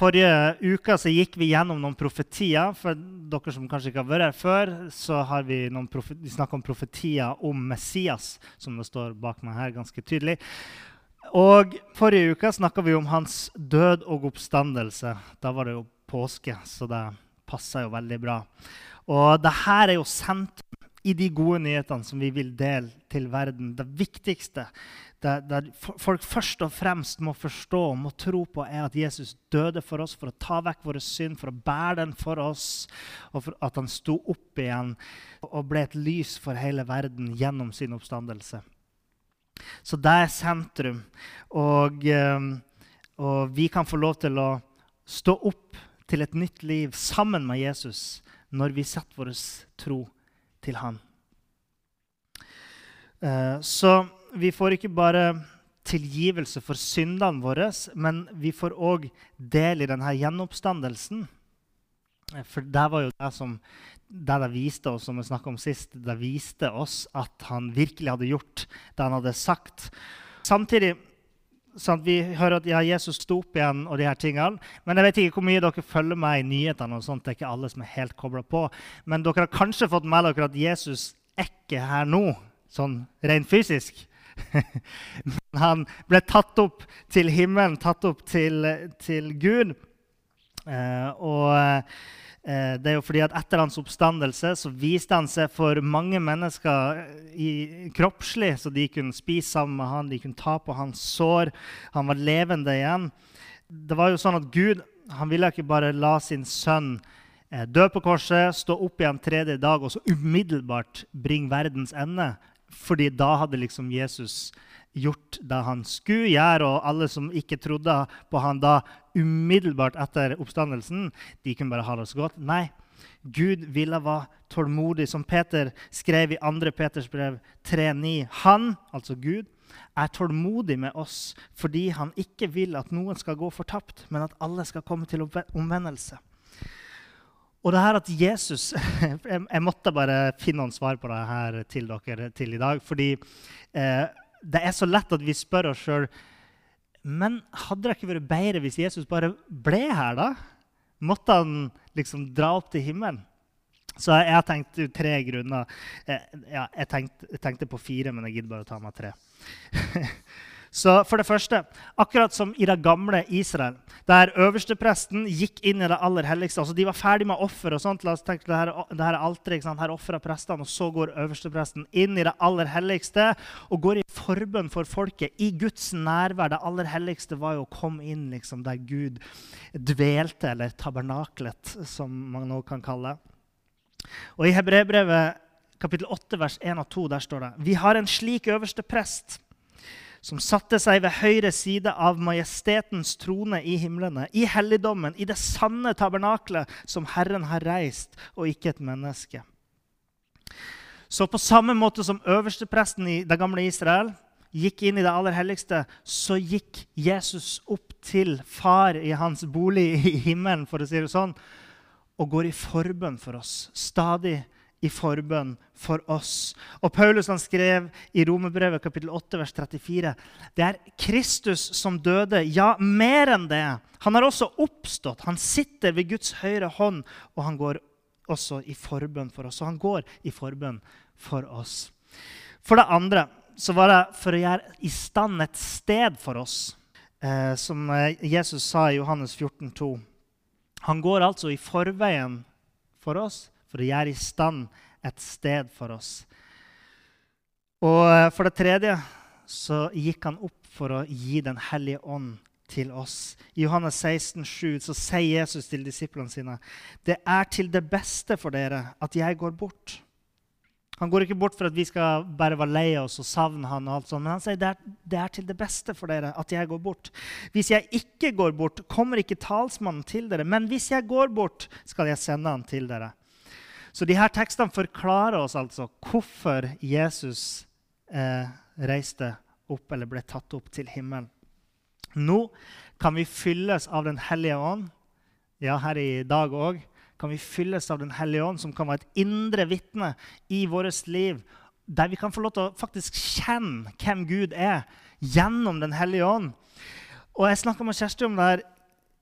Forrige uke så gikk vi gjennom noen profetier. For dere som kanskje ikke har vært her før, så har vi, vi snakka om profetier om Messias, som det står bak meg her ganske tydelig. Og Forrige uke snakka vi om hans død og oppstandelse. Da var det jo påske, så det passa jo veldig bra. Og det her er jo sentrum i de gode nyhetene som vi vil dele til verden. Det viktigste der, der, folk først og fremst må forstå og må tro på, er at Jesus døde for oss for å ta vekk våre synd, for å bære den for oss, og for at han sto opp igjen og ble et lys for hele verden gjennom sin oppstandelse. Så det er sentrum. Og, ehm, og vi kan få lov til å stå opp til et nytt liv sammen med Jesus når vi setter vår tro til han. Eh, så vi får ikke bare tilgivelse for syndene våre, men vi får òg del i denne gjenoppstandelsen. For det var jo det som det det viste oss, som vi om sist, det viste oss at han virkelig hadde gjort det han hadde sagt. Samtidig sånn vi hører at ja, Jesus sto opp igjen, og de her tingene. Men jeg vet ikke hvor mye dere følger med i nyhetene. og sånt, Det er ikke alle som er helt koblet på. Men dere har kanskje fått med dere at Jesus er ikke her nå, sånn rent fysisk. Men han ble tatt opp til himmelen, tatt opp til, til Gud. Eh, og eh, det er jo fordi at etter hans oppstandelse så viste han seg for mange mennesker i, kroppslig, så de kunne spise sammen med han, de kunne ta på hans sår. Han var levende igjen. Det var jo sånn at Gud han ville ikke bare la sin sønn eh, dø på korset, stå opp igjen tredje dag og så umiddelbart bringe verdens ende. Fordi da hadde liksom Jesus gjort det han skulle gjøre, og alle som ikke trodde på han da umiddelbart etter oppstandelsen, de kunne bare ha det så godt. Nei, Gud ville være tålmodig, som Peter skrev i 2. Peters brev 3,9. Han, altså Gud, er tålmodig med oss fordi han ikke vil at noen skal gå fortapt, men at alle skal komme til omvendelse. Og det her at Jesus Jeg måtte bare finne noen svar på det her til dere til i dag. Fordi eh, det er så lett at vi spør oss sjøl Men hadde det ikke vært bedre hvis Jesus bare ble her, da? Måtte han liksom dra opp til himmelen? Så jeg har tenkt tre grunner. Eh, ja, jeg, tenkte, jeg tenkte på fire, men jeg gidder bare å ta meg tre. Så for det første, akkurat som i det gamle Israel, der øverstepresten gikk inn i det aller helligste altså De var ferdig med offer. og sånt, La oss tenke det her, det her alteret, Her ofrer prestene, og så går øverstepresten inn i det aller helligste og går i forbønn for folket i Guds nærvær. Det aller helligste var jo å komme inn liksom, der Gud dvelte, eller tabernaklet, som man nå kan kalle det. Og I Hebrebrevet kapittel 8, vers 1 og 2 der står det Vi har en slik øverste prest som satte seg ved høyre side av majestetens trone i himlene, i helligdommen, i det sanne tabernaklet som Herren har reist, og ikke et menneske. Så på samme måte som øverstepresten i det gamle Israel gikk inn i det aller helligste, så gikk Jesus opp til far i hans bolig i himmelen, for å si det sånn, og går i forbønn for oss stadig i forbønn for oss. Og Paulus han skrev i Romerbrevet kapittel 8, vers 34.: Det er Kristus som døde, ja, mer enn det. Han har også oppstått. Han sitter ved Guds høyre hånd, og han går også i forbønn for oss. Og han går i forbønn for oss. For det andre så var det for å gjøre i stand et sted for oss, eh, som eh, Jesus sa i Johannes 14, 14,2. Han går altså i forveien for oss for å gjøre i stand et sted for oss. Og eh, for det tredje så gikk han opp for å gi Den hellige ånd til oss. I Johannes 16, 7, så sier Jesus til disiplene sine.: Det er til det beste for dere at jeg går bort. Han går ikke bort for at vi skal bare være lei oss og savne han, og alt sånt, men han sier det er, det er til det beste for dere at jeg går bort. Hvis jeg ikke går bort, kommer ikke talsmannen til dere. Men hvis jeg går bort, skal jeg sende han til dere. Så de her tekstene forklarer oss altså hvorfor Jesus eh, reiste opp eller ble tatt opp til himmelen. Nå kan vi fylles av Den hellige ånd, ja, her i dag òg, kan vi fylles av Den hellige ånd, som kan være et indre vitne i vårt liv, der vi kan få lov til å faktisk kjenne hvem Gud er, gjennom Den hellige ånd. Og Jeg snakka med Kjersti om det her,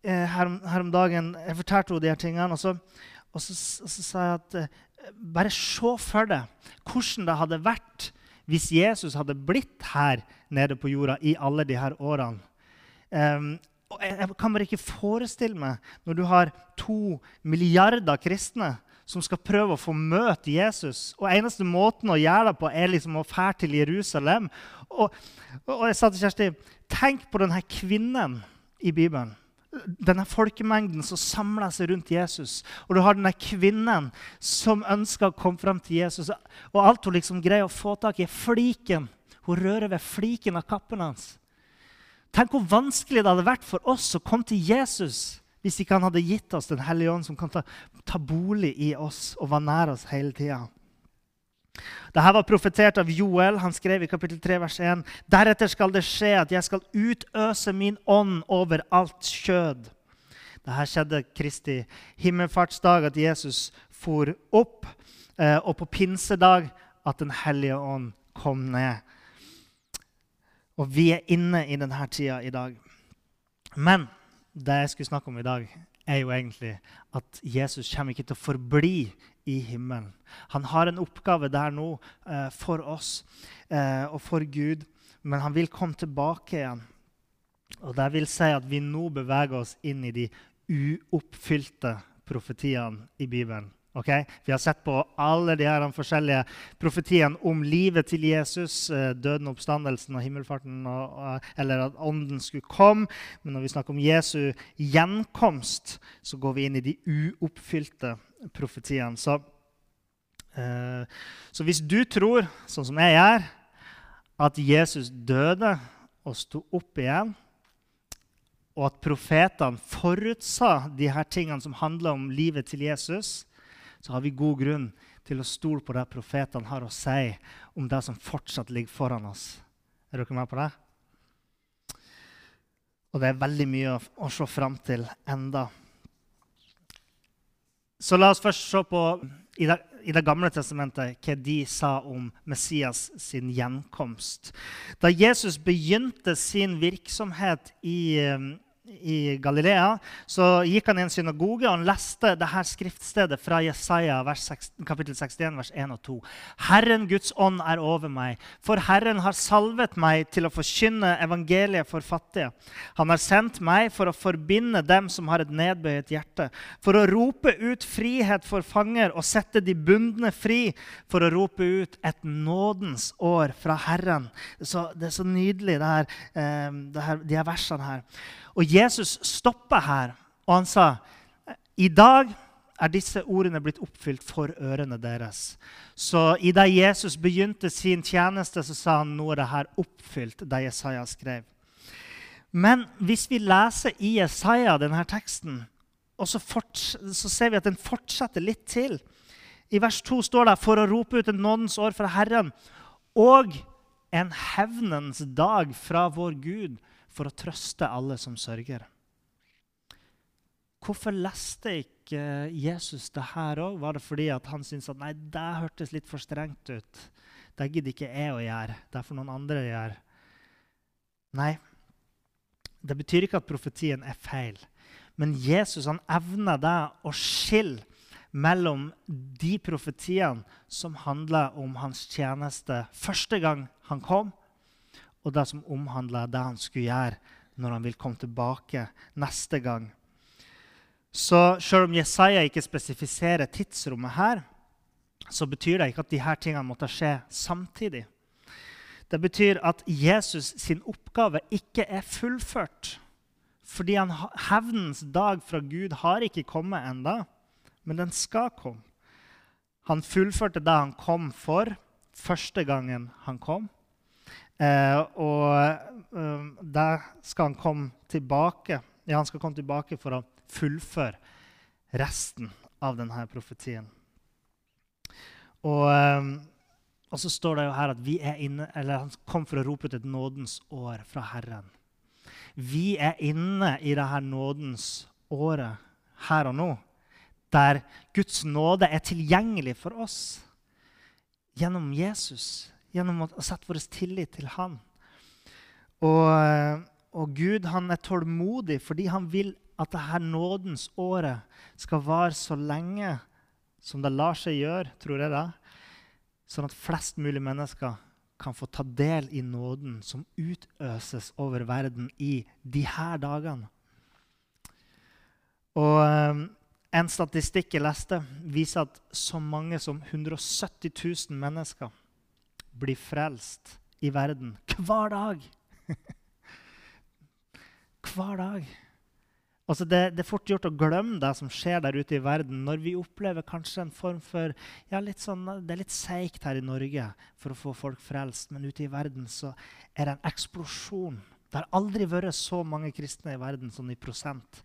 eh, her, om dagen. Jeg fortalte henne de her tingene. Og så, og så, og så sa jeg at eh, bare se for deg hvordan det hadde vært hvis Jesus hadde blitt her nede på jorda i alle her årene. Um, og jeg, jeg, kan bare ikke forestille meg når du har to milliarder kristne som skal prøve å få møte Jesus. Og eneste måten å gjøre det på er liksom å fære til Jerusalem. Og, og, jeg sa til Kjersti tenk på denne kvinnen i Bibelen. Denne folkemengden som samler seg rundt Jesus. Og du har denne kvinnen som ønsker å komme fram til Jesus. Og alt hun liksom greier å få tak i, er fliken. Hun rører ved fliken av kappen hans. Tenk hvor vanskelig det hadde vært for oss å komme til Jesus hvis ikke han hadde gitt oss Den hellige ånd, som kan ta, ta bolig i oss og være nær oss hele tida. Dette var profetert av Joel. Han skrev i kapittel 3, vers 1.: Deretter skal det skje at jeg skal utøse min ånd over alt kjød. Dette skjedde Kristi himmelfartsdag, at Jesus for opp, eh, og på pinsedag at Den hellige ånd kom ned. Og vi er inne i denne tida i dag. Men det jeg skulle snakke om i dag, er jo egentlig at Jesus kommer ikke til å forbli i himmelen. Han har en oppgave der nå eh, for oss eh, og for Gud, men han vil komme tilbake igjen. Og Det vil si at vi nå beveger oss inn i de uoppfylte profetiene i Bibelen. Okay? Vi har sett på alle de her forskjellige profetiene om livet til Jesus, eh, døden, oppstandelsen og himmelfarten, eller at ånden skulle komme. Men når vi snakker om Jesu gjenkomst, så går vi inn i de uoppfylte profetiene. Så, eh, så hvis du tror, sånn som jeg gjør, at Jesus døde og sto opp igjen, og at profetene forutsa de her tingene som handler om livet til Jesus, så har vi god grunn til å stole på det profetene har å si om det som fortsatt ligger foran oss. Er dere med på det? Og det er veldig mye å, å se fram til enda. Så la oss først se på i det, i det, gamle testamentet hva de sa om Messias sin gjenkomst. Da Jesus begynte sin virksomhet i, i Galilea, så gikk han i en synagoge og han leste dette skriftstedet fra Jesaja kapittel 61, vers 1 og 2. Herren Guds ånd er over meg, for Herren har salvet meg til å forkynne evangeliet for fattige. Han har sendt meg for å forbinde dem som har et nedbøyet hjerte, for å rope ut frihet for fanger og sette de bundne fri, for å rope ut et nådens år fra Herren. Så, det er så nydelig, det her, eh, det her, de her versene her. Og Jesus stoppa her, og han sa i dag er disse ordene blitt oppfylt for ørene deres. Så i da Jesus begynte sin tjeneste, så sa han nå er det her oppfylt, det Jesaja skrev. Men hvis vi leser i Jesaja denne teksten, så, så, ser vi at den fortsetter litt til. I vers 2 står det for å rope ut en nådens år fra Herren og en hevnens dag fra vår Gud for å trøste alle som sørger. Hvorfor leste ikke Jesus det her òg? Var det fordi han syntes at nei, det hørtes litt for strengt ut? Det gidder ikke jeg å gjøre. Det er for noen andre å gjøre. Nei, det betyr ikke at profetien er feil. Men Jesus han evner det å skille mellom de profetiene som handler om hans tjeneste første gang han kom, og det som omhandler det han skulle gjøre når han vil komme tilbake neste gang. Så selv om Jesaja ikke spesifiserer tidsrommet her, så betyr det ikke at disse tingene måtte skje samtidig. Det betyr at Jesus sin oppgave ikke er fullført. Fordi han, hevnens dag fra Gud har ikke kommet enda, men den skal komme. Han fullførte det han kom for, første gangen han kom. Eh, og eh, der skal han komme tilbake. Ja, han skal komme tilbake for å fullføre resten av denne profetien. Og, eh, og så står det jo her at vi er inne, eller han kom for å rope ut et nådens år fra Herren. Vi er inne i dette nådens året her og nå, der Guds nåde er tilgjengelig for oss gjennom Jesus, gjennom å sette vår tillit til Han. Og, og Gud han er tålmodig fordi han vil at dette nådens året skal vare så lenge som det lar seg gjøre, tror jeg det, sånn at flest mulig mennesker kan få ta del i nåden som utøses over verden i de her dagene. Og um, en statistikk jeg leste, viser at så mange som 170 000 mennesker blir frelst i verden hver dag. hver dag. Altså det, det, er fort gjort å glemme det som skjer der ute i verden, når vi opplever kanskje en form for ja, sånn, Det er litt seigt her i Norge for å få folk frelst, men ute i verden så er det en eksplosjon. Det har aldri vært så mange kristne i verden sånn i prosent.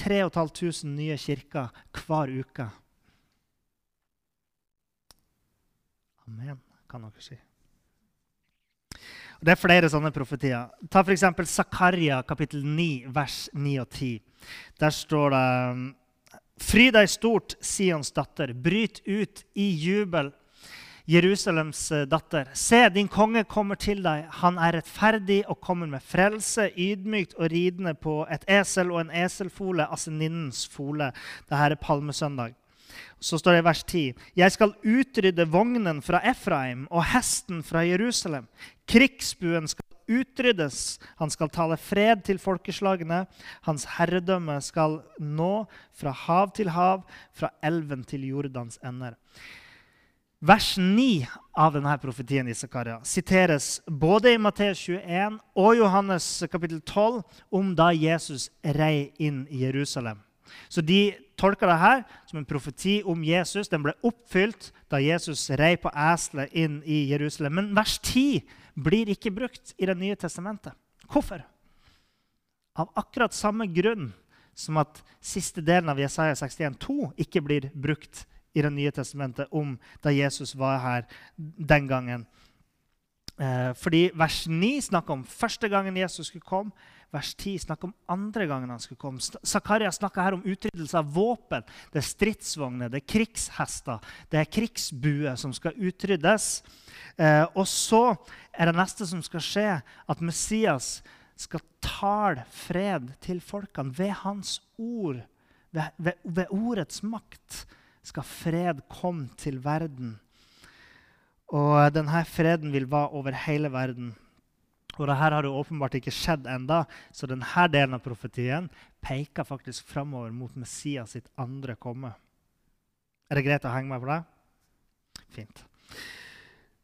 3500 nye kirker hver uke. Amen, kan dere si. Det er flere sånne profetier. Ta f.eks. Zakaria kapittel 9, vers 9 og 10. Der står det Fry deg stort, Sions datter. Bryt ut i jubel, Jerusalems eh, datter. Se, din konge kommer til deg. Han er rettferdig og kommer med frelse, ydmykt og ridende på et esel og en eselfole, aseninnens fole. Dette er palmesøndag. Så står det i vers 10.: Jeg skal utrydde vognen fra Efraim og hesten fra Jerusalem. Krigsbuen skal utryddes. Han skal tale fred til folkeslagene. Hans herredømme skal nå fra hav til hav, fra elven til Jordans ender. Vers 9 av denne profetien i Zakaria siteres både i Matteus 21 og Johannes kapittel 12 om da Jesus rei inn i Jerusalem. Så de tolker det her som en profeti om Jesus. Den ble oppfylt da Jesus rei på eselet inn i Jerusalem. Men vers 10 blir ikke brukt i Det nye testamentet. Hvorfor? Av akkurat samme grunn som at siste delen av Jesaja 61,2 ikke blir brukt i Det nye testamentet om da Jesus var her den gangen. Eh, fordi vers 9 snakker om første gangen Jesus skulle komme vers 10 snakker om andre gangen han skulle komme. Zakaria snakker her om utryddelse av våpen. Det er stridsvogner, det er krigshester, det er krigsbuer som skal utryddes. Eh, og så er det neste som skal skje, at Messias skal tale fred til folkene ved hans ord. Ved, ved, ved ordets makt skal fred komme til verden. Og denne freden vil være over hele verden. Og dette har jo åpenbart ikke skjedd enda, så denne delen av profetien peker faktisk framover mot Messias sitt andre komme. Er det greit å henge meg på det? Fint.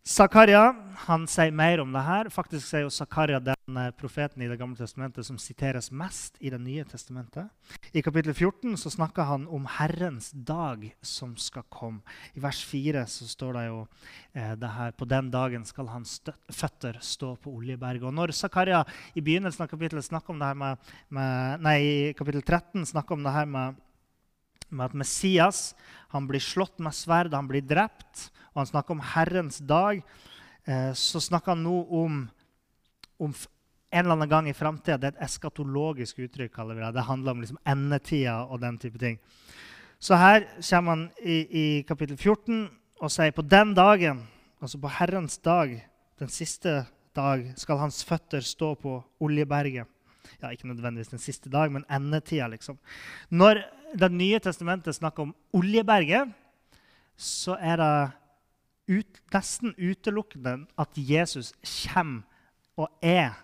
Zakaria han sier mer om det her. Faktisk sier jo Zakaria den eh, profeten i Det gamle testamentet som siteres mest i Det nye testamentet. I kapittel 14 så snakker han om Herrens dag som skal komme. I vers 4 så står det jo eh, det her På den dagen skal hans føtter stå på Oljeberget. Og når Zakaria i begynnelsen av kapittelet snakker om det her med, med Nei, i kapittel 13 snakker om det her med, med at Messias han blir slått med sverd, han blir drept og han snakker om Herrens dag, eh, så snakker han nå om, om en eller annen gang i framtida. Det er et eskatologisk uttrykk. Det handler om liksom endetida og den type ting. Så her kommer han i, i kapittel 14 og sier på den dagen, altså på Herrens dag, den siste dag, skal hans føtter stå på Oljeberget. Ja, Ikke nødvendigvis den siste dag, men endetida, liksom. Når Det nye testamentet snakker om Oljeberget, så er det ut, nesten utelukkende at Jesus kommer og er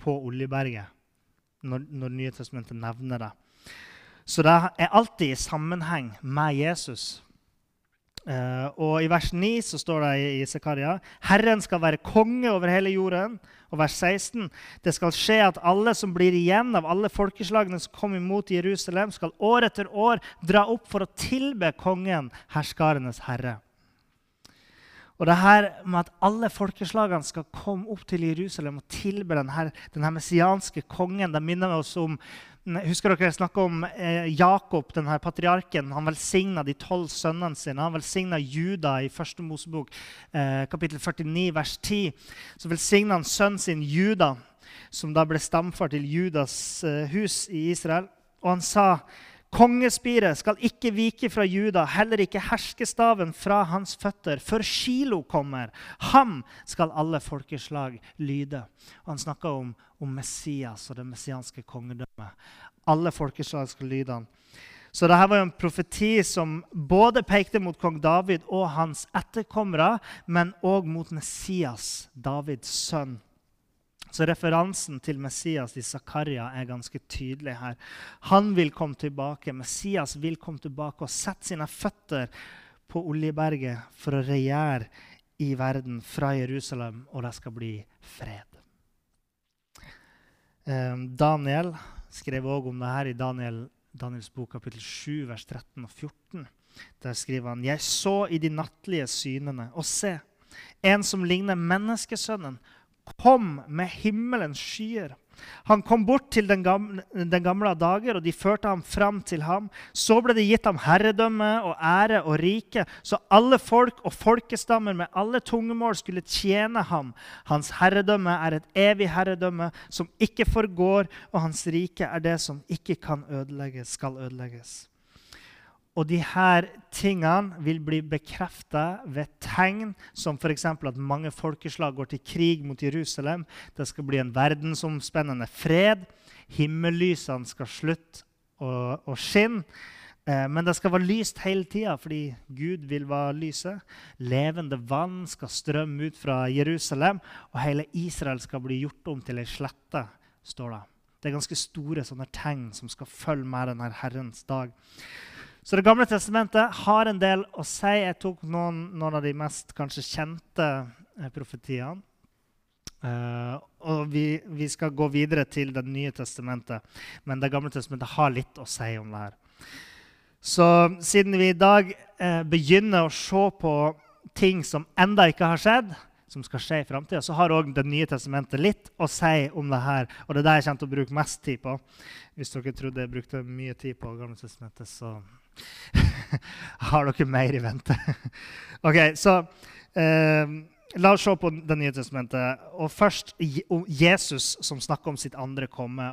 på Oljeberget når, når Nye testamentet nevner det. Så det er alltid i sammenheng med Jesus. Uh, og I vers 9 så står det i, Zekaria Herren skal være konge over hele jorden. Og vers 16 det skal skje at alle som blir igjen av alle folkeslagene som kommer imot Jerusalem, skal år etter år dra opp for å tilbe kongen, herskarenes herre. Og det her med at alle folkeslagene skal komme opp til Jerusalem og tilbe denne, denne messianske kongen, det minner oss om Husker dere jeg snakka om eh, Jakob, denne patriarken? Han velsigna de tolv sønnene sine. Han velsigna Juda i første Mosebok, eh, kapittel 49, vers 10. Så velsigna han sønnen sin Juda, som da ble stamfar til Judas eh, hus i Israel. Og han sa Kongespiret skal ikke vike fra Juda, heller ikke herskestaven fra hans føtter, før Kilo kommer. Ham skal alle folkeslag lyde. Og han snakka om, om, Messias og det messianske kongedømmet. Alle folkeslag skal lyde han. Så dette var jo en profeti som både pekte mot kong David og hans etterkommere, men òg mot Messias, Davids sønn. Så referansen til Messias i Zakaria er ganske tydelig her. Han vil komme tilbake. Messias vil komme tilbake og sette sine føtter på Oljeberget for å regjere i verden fra Jerusalem, og det skal bli fred. Ehm, Daniel skrev òg om det her i Daniel, Daniels bok kapittel 7, vers 13 og 14. Der skriver han.: Jeg så i de nattlige synene, og se, en som ligner menneskesønnen, kom med himmelens skyer. Han kom bort til den gamle, den gamle dager, og de førte ham fram til ham. Så ble det gitt ham herredømme og ære og rike, så alle folk og folkestammer med alle tungemål skulle tjene ham. Hans herredømme er et evig herredømme som ikke forgår, og hans rike er det som ikke kan ødelegges, skal ødelegges. Og de her tingene vil bli bekrefta ved tegn som f.eks. at mange folkeslag går til krig mot Jerusalem. Det skal bli en verdensomspennende fred. Himmellysene skal slutte å, skinne. Eh, men det skal være lyst hele tida fordi Gud vil være lyset. Levende vann skal strømme ut fra Jerusalem, og hele Israel skal bli gjort om til ei slette. står Det Det er ganske store sånne tegn som skal følge med denne Herrens dag. Så Det gamle testamentet har en del å si. Jeg tok noen, noen av de mest kanskje kjente eh, profetiene. Uh, og vi, vi, skal gå videre til Det nye testamentet. Men Det gamle testamentet har litt å si om det her. Så siden vi i dag uh, begynner å se på ting som enda ikke har skjedd, som skal skje i framtida, så har òg Det nye testamentet litt å si om det her. Og det er det jeg kommer til å bruke mest tid på. Hvis dere trodde jeg brukte mye tid på Gamle testamentet, så har dere mer i vente? ok, så eh, La oss se på Det nye testamentet. Og først Jesus, som snakker om sitt andre komme.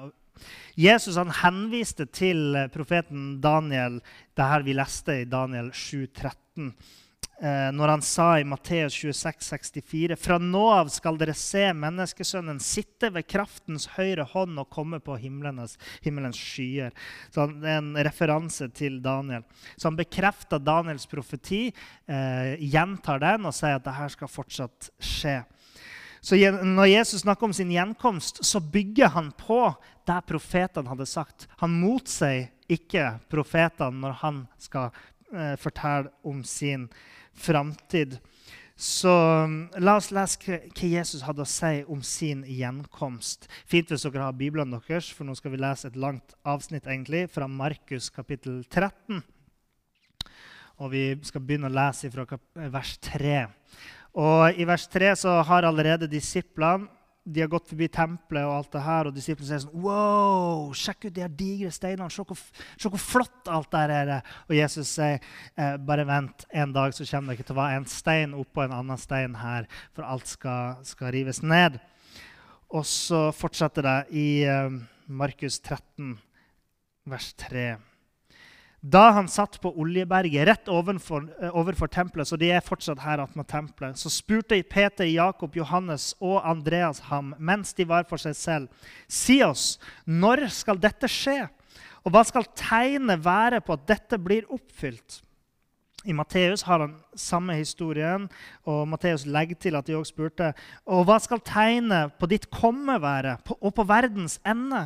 Jesus han henviste til profeten Daniel, det her vi leste i Daniel 7,13 eh, når han sa i Matteus 26, 64, Fra nå av skal dere se menneskesønnen sitte ved kraftens høyre hånd og komme på himmelens, himmelens skyer. Så Det er en referanse til Daniel. Så han bekrefter Daniels profeti, eh, gjentar den og sier at dette skal fortsatt skje. Så Når Jesus snakker om sin gjenkomst, så bygger han på det profetene hadde sagt. Han motsier ikke profetene når han skal eh, fortelle om sin gjenkomst framtid. Så um, la oss lese hva Jesus hadde å si om sin gjenkomst. Fint hvis dere har Bibelen deres, for nå skal vi lese et langt avsnitt egentlig, fra Markus kapittel 13. Og vi skal begynne å lese fra vers 3. Og I vers 3 så har allerede disiplene de har gått forbi tempelet, og alt det her, og disiplene sier sånn Wow, sjekk ut de her digre steinene. Se hvor, hvor flott alt det er. Og Jesus sier eh, bare vent, en dag så kommer det ikke til å være en stein oppå en annen stein her, for alt skal, skal rives ned. Og så fortsetter det i eh, Markus 13, vers 3. Da han satt på Oljeberget rett overfor, eh, overfor tempelet, så de er fortsatt her attmed tempelet, så spurte Peter, Jakob, Johannes og Andreas ham mens de var for seg selv, si oss, når skal dette skje? Og hva skal tegnet være på at dette blir oppfylt? I Matteus har han samme historien, og Matteus legger til at de også spurte. Og hva skal tegnet på ditt komme være, og på verdens ende?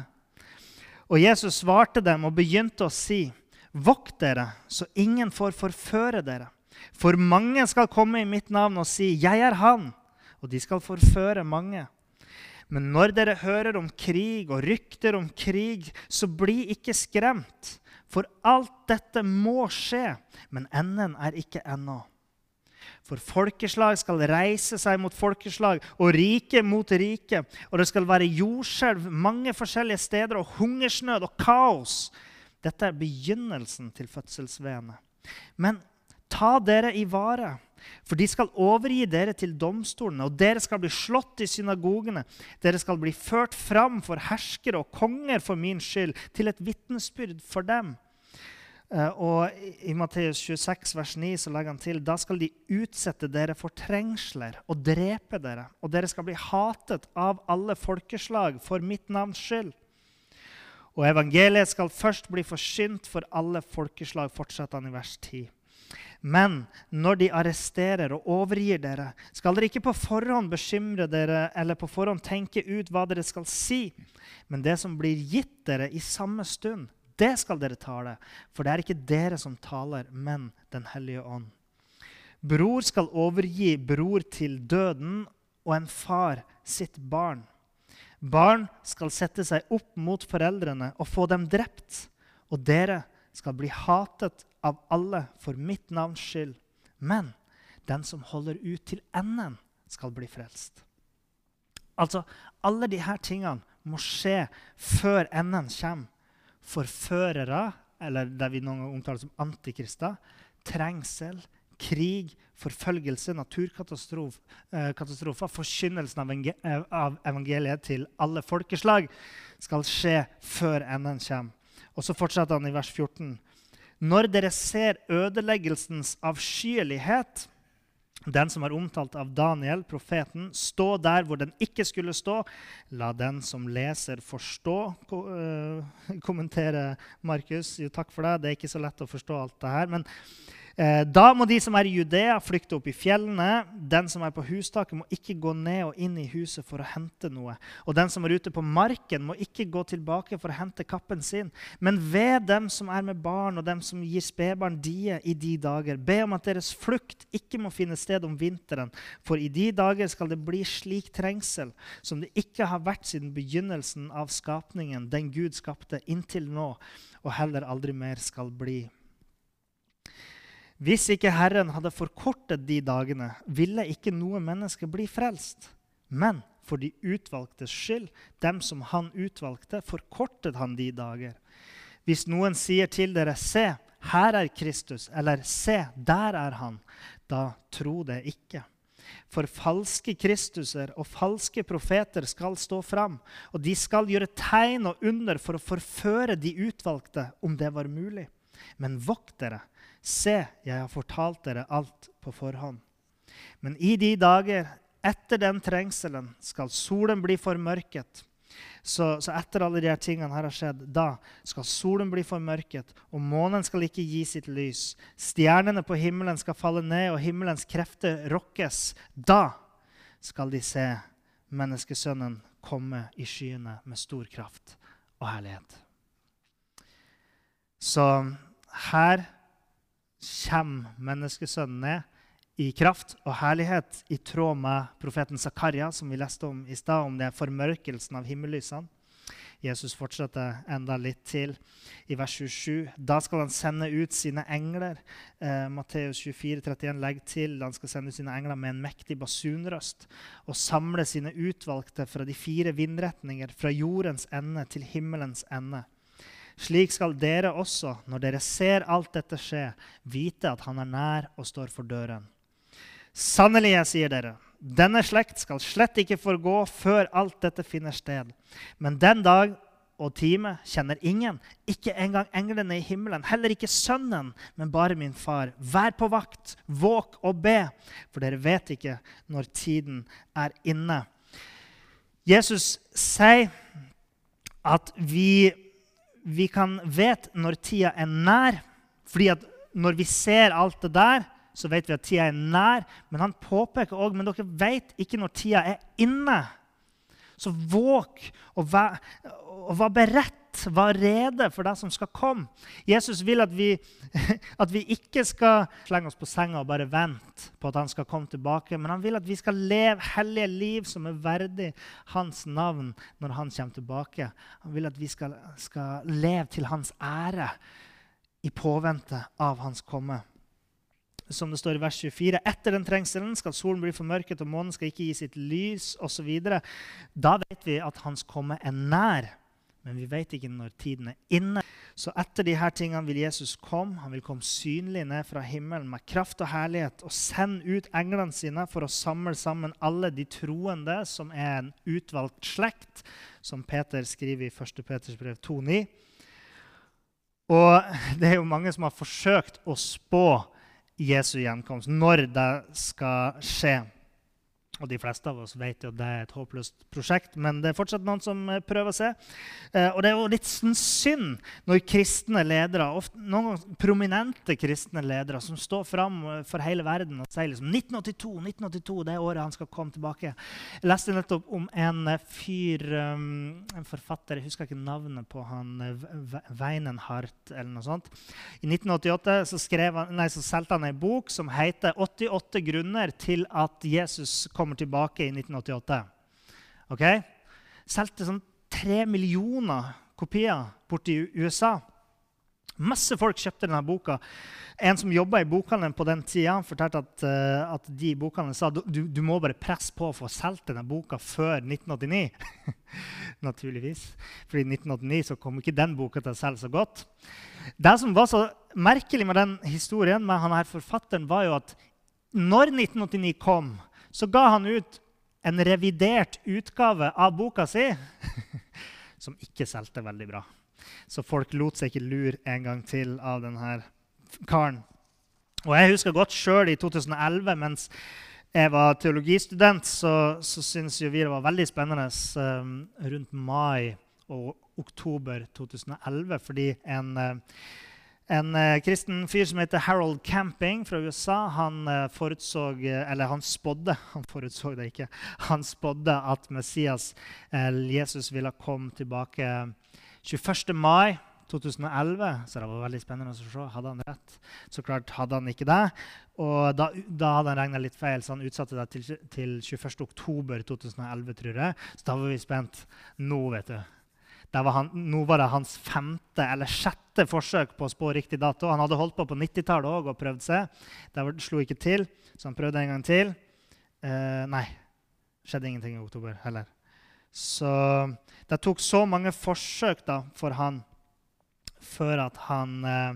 Og Jesus svarte dem og begynte å si:" Vokt dere, så ingen får forføre dere. For mange skal komme i mitt navn og si, 'Jeg er Han', og de skal forføre mange. Men når dere hører om krig og rykter om krig, så bli ikke skremt. For alt dette må skje, men enden er ikke ennå. For folkeslag skal reise seg mot folkeslag og rike mot rike. Og det skal være jordskjelv mange forskjellige steder og hungersnød og kaos. Dette er begynnelsen til fødselsveene. Men ta dere i vare, for de skal overgi dere til domstolene, og dere skal bli slått i synagogene. Dere skal bli ført fram for herskere og konger for min skyld, til et vitnesbyrd for dem. Eh, og I Matteus 26, vers 9 så legger han til da skal de utsette dere for trengsler og drepe dere, og dere skal bli hatet av alle folkeslag for mitt navns skyld. Og evangeliet skal først bli forsynt for alle folkeslag, fortsetter han i vers 10. Men når de arresterer og overgir dere, skal dere ikke på forhånd bekymre dere eller på forhånd tenke ut hva dere skal si, men det som blir gitt dere i samme stund, det skal dere tale, for det er ikke dere som taler, men Den hellige ånd. Bror skal overgi bror til døden, og en far sitt barn. Barn skal sette seg opp mot foreldrene og få dem drept. Og dere skal bli hatet av alle for mitt navns skyld. Men den som holder ut til enden, skal bli frelst. Altså, Alle disse tingene må skje før enden kommer forførere, eller det vi noen ganger omtaler som antikrister, trengsel, krig, forfølgelse, naturkatastrofer, forkynnelsen eh, av evangeliet til alle folkeslag skal skje før enden kommer. Og så fortsetter han i vers 14. Når dere ser ødeleggelsens avskyelighet, den som er omtalt av Daniel, profeten, stå der hvor den ikke skulle stå. La den som leser, forstå, ko uh, kommentere Markus. Jo, takk for det. Det er ikke så lett å forstå alt det her. Men Eh, da må de som er i Judea, flykte opp i fjellene. Den som er på hustaket, må ikke gå ned og inn i huset for å hente noe. Og den som er ute på marken, må ikke gå tilbake for å hente kappen sin. Men ved dem som er med barn, og dem som gir spedbarn die i de dager, be om at deres flukt ikke må finne sted om vinteren. For i de dager skal det bli slik trengsel som det ikke har vært siden begynnelsen av skapningen, den Gud skapte, inntil nå, og heller aldri mer skal bli. Hvis ikke Herren hadde forkortet de dagene, ville ikke noe menneske bli frelst. Men for de utvalgtes skyld, dem som han utvalgte, forkortet han de dager. Hvis noen sier til dere, 'Se, her er Kristus', eller 'Se, der er han', da tro det ikke. For falske Kristuser og falske profeter skal stå fram, og de skal gjøre tegn og under for å forføre de utvalgte, om det var mulig. Men vokt dere, Se, jeg har fortalt dere alt på forhånd. Men i de dager etter den trengselen skal solen bli formørket. Så, så etter alle de tingene her har skjedd, da skal solen bli formørket, og månen skal ikke gi sitt lys. Stjernene på himmelen skal falle ned, og himmelens krefter rokkes. Da skal de se menneskesønnen komme i skyene med stor kraft og herlighet. Så her kommer menneskesønnen ned i kraft og herlighet, i tråd med profeten Zakaria, som vi leste om i stad, om det er formørkelsen av himmellysene. Jesus fortsetter enda litt til i vers 27. Da skal han sende ut sine engler. Eh, Matteus 24, 31 legger til han skal sende ut sine engler med en mektig basunrøst og samle sine utvalgte fra de fire vindretninger, fra jordens ende til himmelens ende. Slik skal dere også, når dere ser alt dette skje, vite at han er nær og står for døren. Sannelig, jeg sier dere, denne slekt skal slett ikke forgå før alt dette finner sted. Men den dag og time kjenner ingen, ikke engang englene i himmelen, heller ikke Sønnen, men bare min far. Vær på vakt, våk og be, for dere vet ikke når tiden er inne. Jesus sier at vi vi kan vet når tida er nær. fordi at når vi ser alt det der, så vet vi at tida er nær. Men han påpeker òg men dere vet ikke når tida er inne. Så våg og vær, og vær beredt, vær rede for det som skal komme. Jesus vil at vi, at vi ikke skal slenge oss på senga og bare vente på at han skal komme tilbake, men han vil at vi skal leve hellige liv som er verdig hans navn når han kommer tilbake. Han vil at vi skal, skal leve til hans ære i påvente av hans komme. Som det står i vers 24. Etter den trengselen skal solen bli formørket, og månen skal ikke gi sitt lys osv. Da vet vi at hans komme er nær, men vi vet ikke når tiden er inne. Så etter her tingene vil Jesus komme. Han vil komme synlig ned fra himmelen med kraft og herlighet og sende ut englene sine for å samle sammen alle de troende som er en utvalgt slekt, som Peter skriver i 1. Peters brev 2,9. Og det er jo mange som har forsøkt å spå Jesu gjenkomst, når det skal skje. Og de fleste av oss vet jo at det er et håpløst prosjekt, men det er fortsatt noen som eh, prøver å se. Eh, og det er jo litt sånn synd når kristne ledere, ofte, noen prominente kristne ledere, som står fram eh, for hele verden og sier liksom 1982, 1982, det er året han skal komme tilbake. Jeg leste nettopp om en fyr, en forfatter, jeg husker ikke navnet på han, Weinenhardt eller noe sånt. I 1988 så, skrev han, nei, så solgte han ei bok som heter 88 grunner til at Jesus kom kommer tilbake i 1988. Ok? Solgte sånn tre millioner kopier borti USA. Masse folk kjøpte denne boka. En som jobba i bokhandelen på den tida, fortalte at, uh, at de bokhandlene sa du, du må bare presse på å få solgt denne boka før 1989. Naturligvis. For i 1989 så kom ikke den boka til å selge så godt. Det som var så merkelig med den historien med han her forfatteren, var jo at når 1989 kom, så ga han ut en revidert utgave av boka si som ikke solgte veldig bra. Så folk lot seg ikke lure en gang til av denne karen. Og Jeg husker godt sjøl i 2011, mens jeg var teologistudent, så, så syntes vi det var veldig spennende um, rundt mai og oktober 2011, fordi en uh, en eh, kristen fyr som heter Harold Camping fra USA, han forutsåg forutså eh, Eller han spådde Han forutsåg det ikke. Han spådde at Messias, eh, Jesus, ville komme tilbake 21. mai 2011. Så det var veldig spennende å se. Hadde han rett? Så klart hadde han ikke det. Og da, da hadde han regna litt feil, så han utsatte det til, til 21. oktober 2011, tror jeg. Så da var vi spent. Nå, vet du var han, nå var det hans femte eller sjette forsøk på å spå riktig dato. Han hadde holdt på på 90-tallet òg og prøvd seg. Det slo ikke til, så han prøvde en gang til. Eh, nei, skjedde ingenting i oktober heller. Så det tok så mange forsøk da, for han før at han, eh,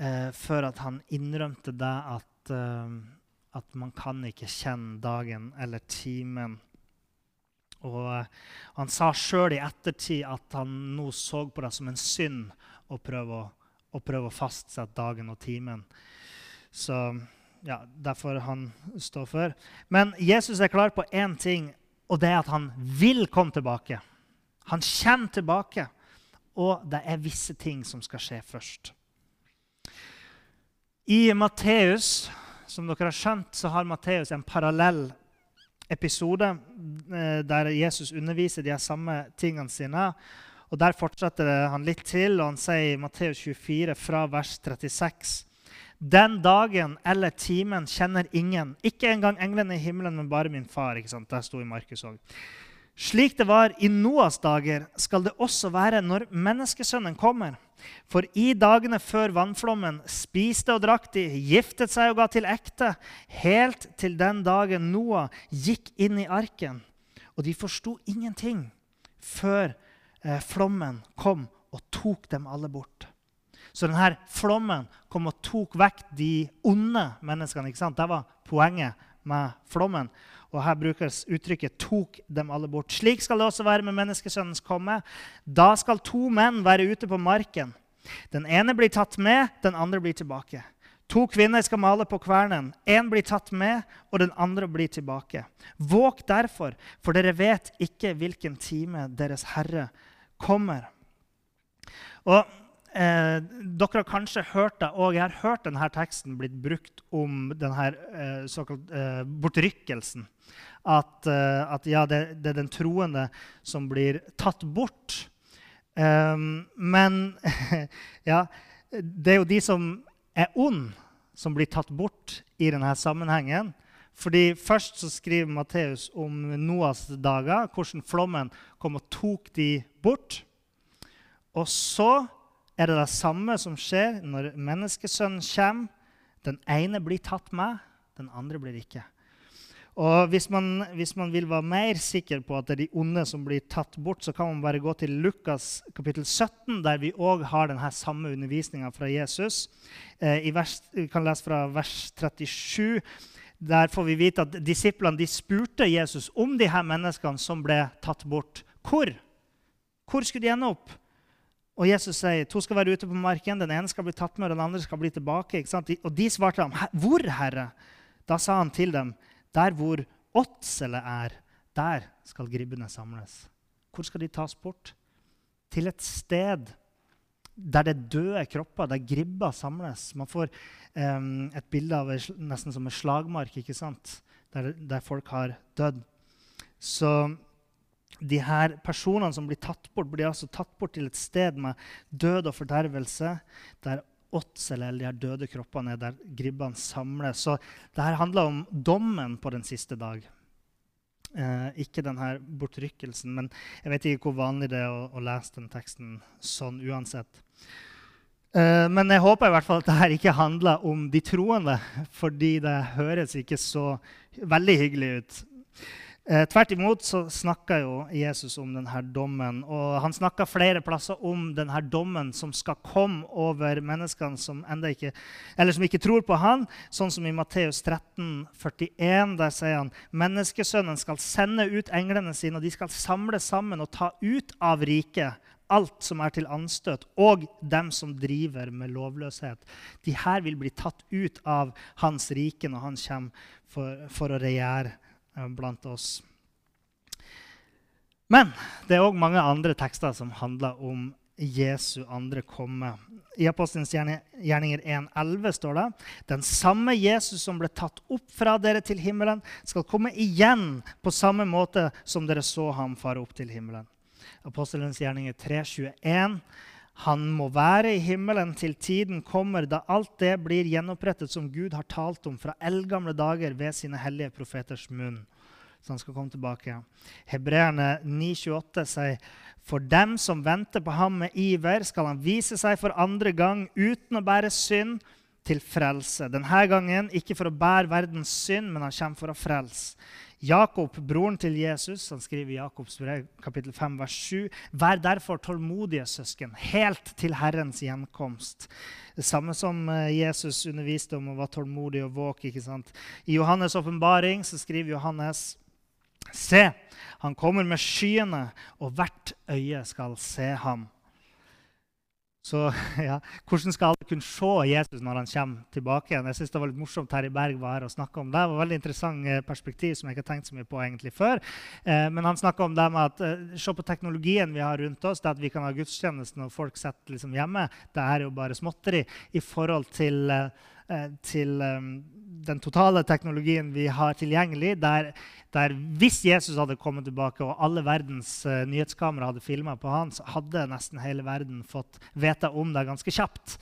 eh, før at han innrømte det at, eh, at man kan ikke kjenne dagen eller timen og Han sa sjøl i ettertid at han nå så på det som en synd å prøve å, å, prøve å fastsette dagen og timen. Så ja, derfor han står for. Men Jesus er klar på én ting, og det er at han vil komme tilbake. Han kommer tilbake, og det er visse ting som skal skje først. I Matteus, som dere har skjønt, så har Matteus en parallell episode eh, der Jesus underviser de samme tingene sine. Og Der fortsetter han litt til, og han sier i Matteus 24 fra vers 36.: Den dagen eller timen kjenner ingen, ikke engang englene i himmelen, men bare min far. ikke sant? Der sto i Markus òg. Slik det var i Noas dager, skal det også være når menneskesønnen kommer. For i dagene før vannflommen spiste og drakk de, giftet seg og ga til ekte, helt til den dagen Noah gikk inn i arken. Og de forsto ingenting før eh, flommen kom og tok dem alle bort. Så denne flommen kom og tok vekk de onde menneskene. ikke sant? Det var poenget med flommen. Og her brukes uttrykket 'tok dem alle bort'. Slik skal det også være med menneskesønnens komme. Da skal to menn være ute på marken. Den ene blir tatt med, den andre blir tilbake. To kvinner skal male på kvernen. Én blir tatt med, og den andre blir tilbake. Våg derfor, for dere vet ikke hvilken time Deres Herre kommer. Og eh, Dere har kanskje hørt det, og jeg har hørt denne teksten blitt brukt om denne eh, såkalt eh, bortrykkelsen. At, eh, at ja, det, det, er den troende som blir tatt bort. Um, men ja, det er jo de som er ond, som blir tatt bort i denne sammenhengen. Fordi Først så skriver Matteus om Noas dager, hvordan flommen kom og tok de bort. Og så er det det samme som skjer når menneskesønnen kommer. Den ene blir tatt med, den andre blir ikke. Og hvis man, hvis man, vil være mer sikker på at det er de onde som blir tatt bort, så kan man bare gå til Lukas kapittel 17, der vi òg har denne samme undervisninga fra Jesus. Eh, vers, vi kan lese fra vers 37. Der får vi vite at disiplene de spurte Jesus om de her menneskene som ble tatt bort. Hvor? Hvor skulle de ende opp? Og Jesus sier to skal være ute på marken. Den ene skal bli tatt med, den andre skal bli tilbake. Og de svarte ham, 'Hvor, Herre?' Da sa han til dem, der hvor åtselet er, der skal gribbene samles. Hvor skal de tas bort? Til et sted der det døde kropper, der gribber samles. Man får um, et bilde av nesten som en slagmark, ikke sant? Der, der folk har dødd. Så de her personene som blir tatt bort, blir altså tatt bort til et sted med død og fordervelse, der åtsel eller de her døde kroppene er der gribbene samles. Så dette handler om dommen på den siste dag. Eh, ikke denne bortrykkelsen. Men jeg vet ikke hvor vanlig det er å, å lese den teksten sånn uansett. Eh, men jeg håper i hvert fall at dette ikke handler om de troende, fordi det høres ikke så veldig hyggelig ut. Eh, tvert imot så snakker jo Jesus om denne dommen. Og han snakker flere plasser om denne dommen som skal komme over menneskene som, ikke, som ikke tror på han, sånn som i Matteus 13, 41. Der sier han menneskesønnen skal sende ut englene sine, og de skal samle sammen og ta ut av riket alt som er til anstøt, og dem som driver med lovløshet. De her vil bli tatt ut av hans rike når han kommer for, for å regjere blant oss. Men det er òg mange andre tekster som handler om Jesu andre komme. I Apostelens gjerninger 1,11 står det den samme Jesus som ble tatt opp fra dere til himmelen, skal komme igjen på samme måte som dere så ham fare opp til himmelen. Apostelens gjerninger 3,21 han må være i himmelen til tiden kommer da alt det blir gjenopprettet som Gud har talt om fra eldgamle dager ved sine hellige profeters munn. Så han skal komme tilbake. Hebreerne 9,28 sier for dem som venter på ham med iver, skal han vise seg for andre gang uten å bære synd, til frelse. Denne gangen ikke for å bære verdens synd, men han kommer for å frelse. Jakob, broren til Jesus, han skriver i Jakobs brev, kapittel 5, vers 7.: Vær derfor tålmodige, søsken, helt til Herrens gjenkomst. Det samme som eh, Jesus underviste om å være tålmodig og våk. ikke sant? I Johannes' åpenbaring skriver Johannes Se, han kommer med skyene, og hvert øye skal se ham. Så ja, Hvordan skal alle kunne se Jesus når han kommer tilbake igjen? Jeg synes Det var litt morsomt Terje Berg var her og om det. Det var et veldig interessant eh, perspektiv som jeg ikke har tenkt så mye på egentlig før. Eh, men han snakka om det med at eh, se på teknologien vi har rundt oss. det At vi kan ha gudstjeneste når folk sitter liksom hjemme. Det er jo bare småtteri i forhold til, eh, eh til um, den totale teknologien vi har tilgjengelig. der der hvis Jesus hadde kommet tilbake og alle verdens uh, nyhetskamera hadde filma på han, så hadde nesten hele verden fått vite om det ganske kjapt.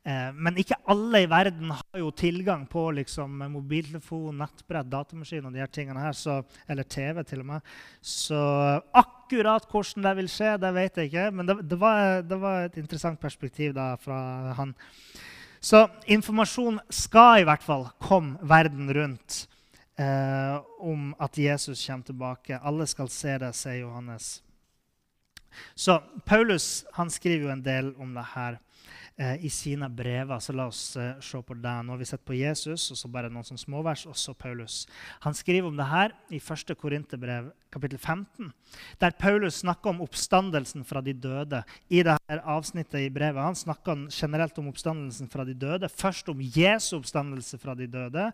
Uh, men ikke alle i verden har jo tilgang på liksom, mobiltelefon, nettbrett, datamaskin og de her tingene her, så, eller TV til og med. Så akkurat hvordan det vil skje, det vet jeg ikke. Men det, det, var, det var, et interessant perspektiv da fra han. Så informasjon skal i hvert fall komme verden rundt eh, om at Jesus kommer tilbake. Alle skal se det, sier Johannes. Så Paulus han skriver jo en del om det her eh, i sine brever. Så la oss eh, se på det. Nå har vi sett på Jesus, og så bare noen sånne småvers, og så Paulus. Han skriver om det her i 1. Korinterbrev, kapittel 15, der Paulus snakker om oppstandelsen fra de døde. I dette avsnittet i brevet han snakker generelt om oppstandelsen fra de døde. Først om Jesu oppstandelse fra de døde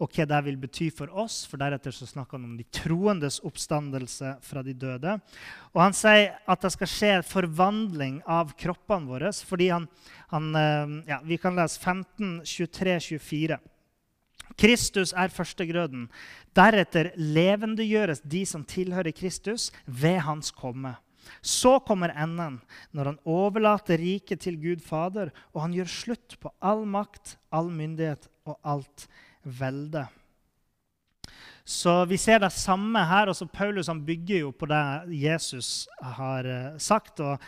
og hva det vil bety for oss. For deretter så snakker han om de troendes oppstandelse fra de døde. Og han sier at det skal skje forvandling av kroppene våre. fordi han, han eh, ja, Vi kan lese 15, 23, 24. Kristus er førstegrøden. Deretter levendegjøres de som tilhører Kristus, ved hans komme. Så kommer enden, når han overlater riket til Gud Fader, og han gjør slutt på all makt, all myndighet og alt velde. Så vi ser det samme her. også Paulus han bygger jo på det Jesus har uh, sagt. og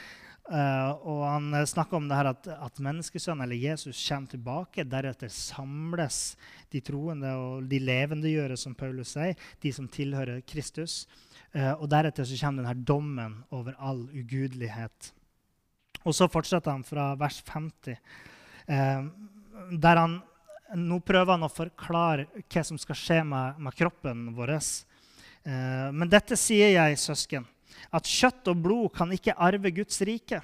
Uh, og han snakker om det her at, at menneskesønnen, eller Jesus, kommer tilbake. Deretter samles de troende og de levendegjøre, som Paulus sier, de som tilhører Kristus. Og deretter så kommer denne dommen over all ugudelighet. Og så fortsetter han fra vers 50, uh, der han nå prøver han å forklare hva som skal skje med, med kroppen vår. men dette sier jeg, søsken at kjøtt og blod kan ikke arve Guds rike.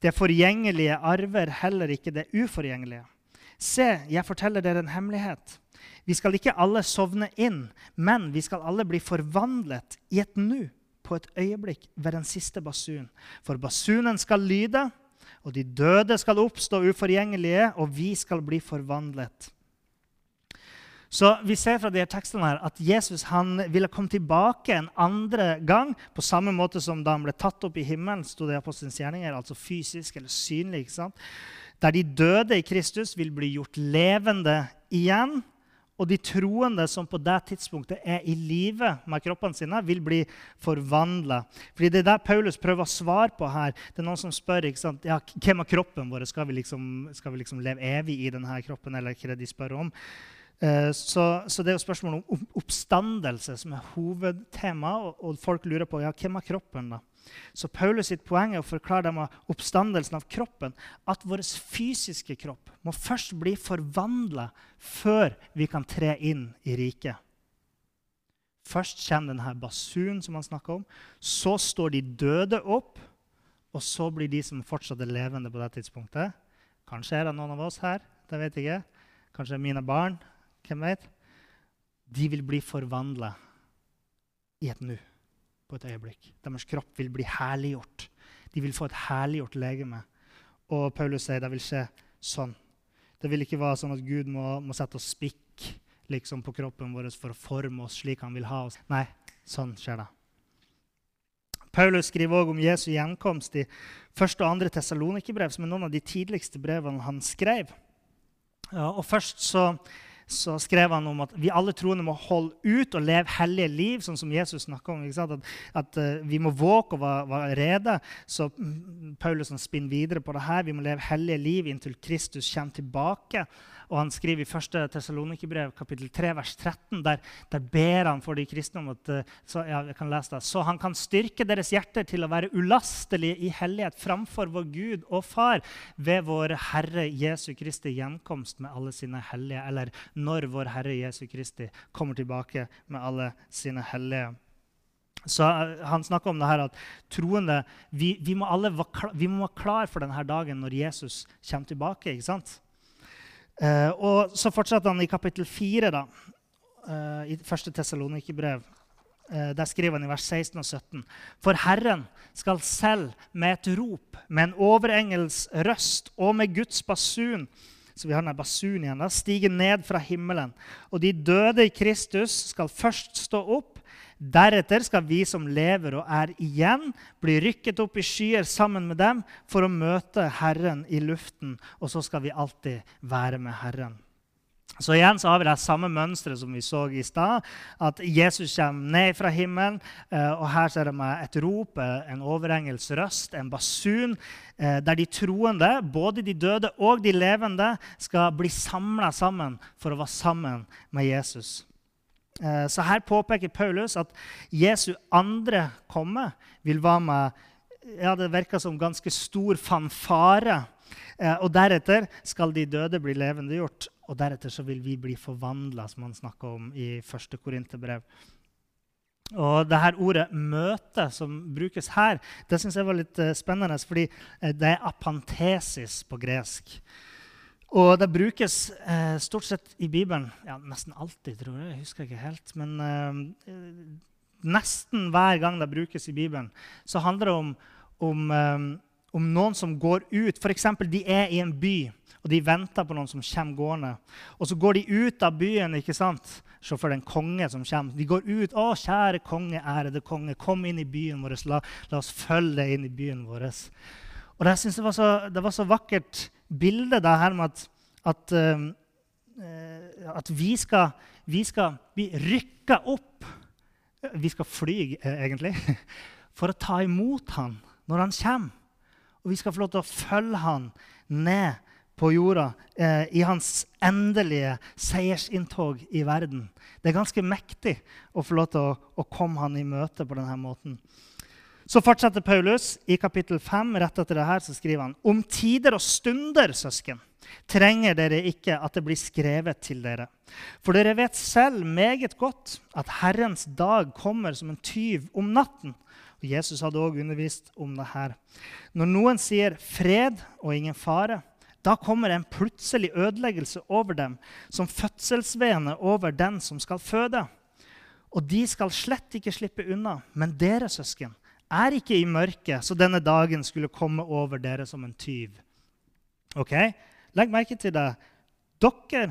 Det forgjengelige arver heller ikke det uforgjengelige. Se, jeg forteller dere en hemmelighet. Vi skal ikke alle sovne inn, men vi skal alle bli forvandlet i et nu, på et øyeblikk, ved den siste basun. For basunen skal lyde, og de døde skal oppstå uforgjengelige, og vi skal bli forvandlet. Så vi ser fra de her tekstene her at Jesus han ville komme tilbake en andre gang, på samme måte som da han ble tatt opp i himmelen, sto det i Apostelens gjerninger, altså fysisk eller synlig. ikke sant? Der de døde i Kristus vil bli gjort levende igjen. Og de troende som på det tidspunktet er i live med kroppene sine, vil bli forvandla. Fordi det er det Paulus prøver å svare på her. Det er noen som spør ikke sant? Ja, hvem av kroppen vår skal vi, liksom, skal vi liksom leve evig i denne kroppen. eller hva de spør om. Eh, så, så, det er jo spørsmålet om oppstandelse som er hovedtema. Og, og, folk lurer på ja, hvem er kroppen. da? Så Paulus sitt poeng er å forklare dem av oppstandelsen av kroppen at vår fysiske kropp må først bli forvandla før vi kan tre inn i riket. Først kommer denne basunen som han snakker om. Så står de døde opp. Og så blir de som fortsatt er levende på det tidspunktet Kanskje er det noen av oss her. det vet jeg ikke. Kanskje mine barn. Hvem vet? De vil bli forvandla i et nu, på et øyeblikk. Deres kropp vil bli herliggjort. De vil få et herliggjort legeme. Og Paulus sier det vil skje sånn. Det vil ikke være sånn at Gud må, må sette oss spikk liksom, på kroppen vår for å forme oss slik han vil ha oss. Nei, sånn skjer det. Paulus skriver også om Jesu gjenkomst i 1. og 2. Tessalonikerbrev, som er noen av de tidligste brevene han skrev. Ja, og først så så skrev han om at vi alle troende må holde ut og leve hellige liv, sånn som Jesus snakka om. At, at uh, vi må våke og være, være rede. Så mm, Paulus spinner videre på det her. Vi må leve hellige liv inntil Kristus kommer tilbake. Og han skriver i 1. Tessalonikerbrev kapittel 3, vers 13, der, der, ber han for de kristne om at eh, så, ja, jeg kan lese det, så han kan styrke deres hjerter til å være ulastelige i hellighet framfor vår Gud og Far ved vår Herre Jesu Kristi gjenkomst med alle sine hellige, eller når vår Herre Jesu Kristi kommer tilbake med alle sine hellige. Så uh, Han snakker om det her at troende vi, vi må alle være klar, vi må være klar for denne dagen når Jesus kommer tilbake. ikke sant? Uh, og Så fortsetter han i kapittel 4 da, eh, i første Tessalonikerbrev. Eh, der skriver han i vers 16 og 17.: For Herren skal selv med et rop, med en overengels røst og med Guds basun så vi har denne basun igjen da, stige ned fra himmelen. Og de døde i Kristus skal først stå opp. Deretter skal vi som lever og er igjen, bli rykket opp i skyer sammen med dem for å møte Herren i luften. Og så skal vi alltid være med Herren. Så igjen så har vi det samme mønsteret som vi så i stad. At Jesus kommer ned fra himmelen. Eh, og her ser vi et rop, eh, en overengels røst, en basun, eh, der de troende, både de døde og de levende, skal bli samla sammen for å være sammen med Jesus. Eh, så her påpeker Paulus at Jesu andre komme vil være med ja, Det virker som ganske stor fanfare. Eh, og deretter skal de døde bli levendegjort. Og deretter så vil vi bli forvandla, som han snakker om i 1. Korinterbrev. Og det her ordet 'møte' som brukes her, det syns jeg var litt eh, spennende, fordi det er apantesis på gresk. Og det brukes eh, stort sett i Bibelen ja, Nesten alltid, tror jeg. Jeg husker ikke helt. Men eh, nesten hver gang det brukes i Bibelen, så handler det om, om, eh, om noen som går ut. F.eks. de er i en by, og de venter på noen som kommer gående. Og så går de ut av byen. ikke sant? Se for deg en konge som kommer. De går ut. 'Å, kjære konge, ærede konge, kom inn i byen vår.' La, la oss følge deg inn i byen vår. Og det synes det var så, det var så vakkert bilde det her med at, at, uh, at vi, skal, vi, skal, bli rykka opp. Vi skal fly, egentlig, for å ta imot han når han kommer. Og vi skal få lov til å følge han ned på jorda eh, i hans endelige seiersinntog i verden. Det er ganske mektig å få lov til å, å komme han i møte på denne måten. Så fortsetter Paulus i kapittel 5. Rett etter det her så skriver han om tider og stunder, søsken, trenger dere ikke at det blir skrevet til dere. For dere vet selv meget godt at Herrens dag kommer som en tyv om natten. Og Jesus hadde også undervist om det her. Når noen sier 'fred' og 'ingen fare', da kommer en plutselig ødeleggelse over dem, som fødselsvene over den som skal føde. Og de skal slett ikke slippe unna. Men dere, søsken, er ikke i mørket, så denne dagen skulle komme over dere som en tyv. Ok? Legg merke til det. Dere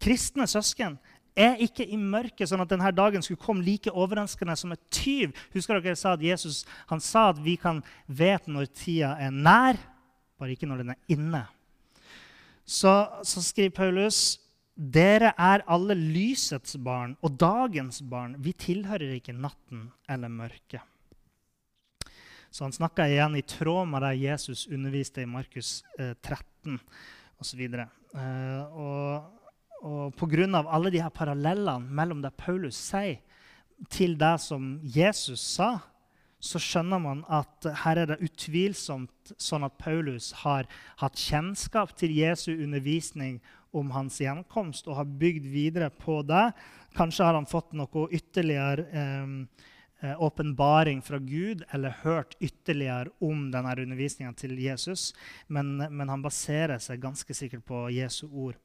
kristne søsken er ikke i mørket, sånn at denne dagen skulle komme like overraskende som et tyv. Husker dere sa at Jesus han sa at vi kan vite når tida er nær, bare ikke når den er inne så, så skriver Paulus dere er alle lysets barn og dagens barn. Vi tilhører ikke natten eller mørket. Så han snakka igjen i tråd med det Jesus underviste i Markus eh, 13 osv. Eh, og, og pga. alle de her parallellene mellom det Paulus sier, til det som Jesus sa, så skjønner man at her er det utvilsomt sånn at Paulus har hatt kjennskap til Jesu undervisning om hans gjenkomst og har bygd videre på det. Kanskje har han fått noe ytterligere eh, eh åpenbaring fra Gud eller hørt ytterligere om denne undervisninga til Jesus, men, men, han baserer seg ganske sikkert på Jesu ord.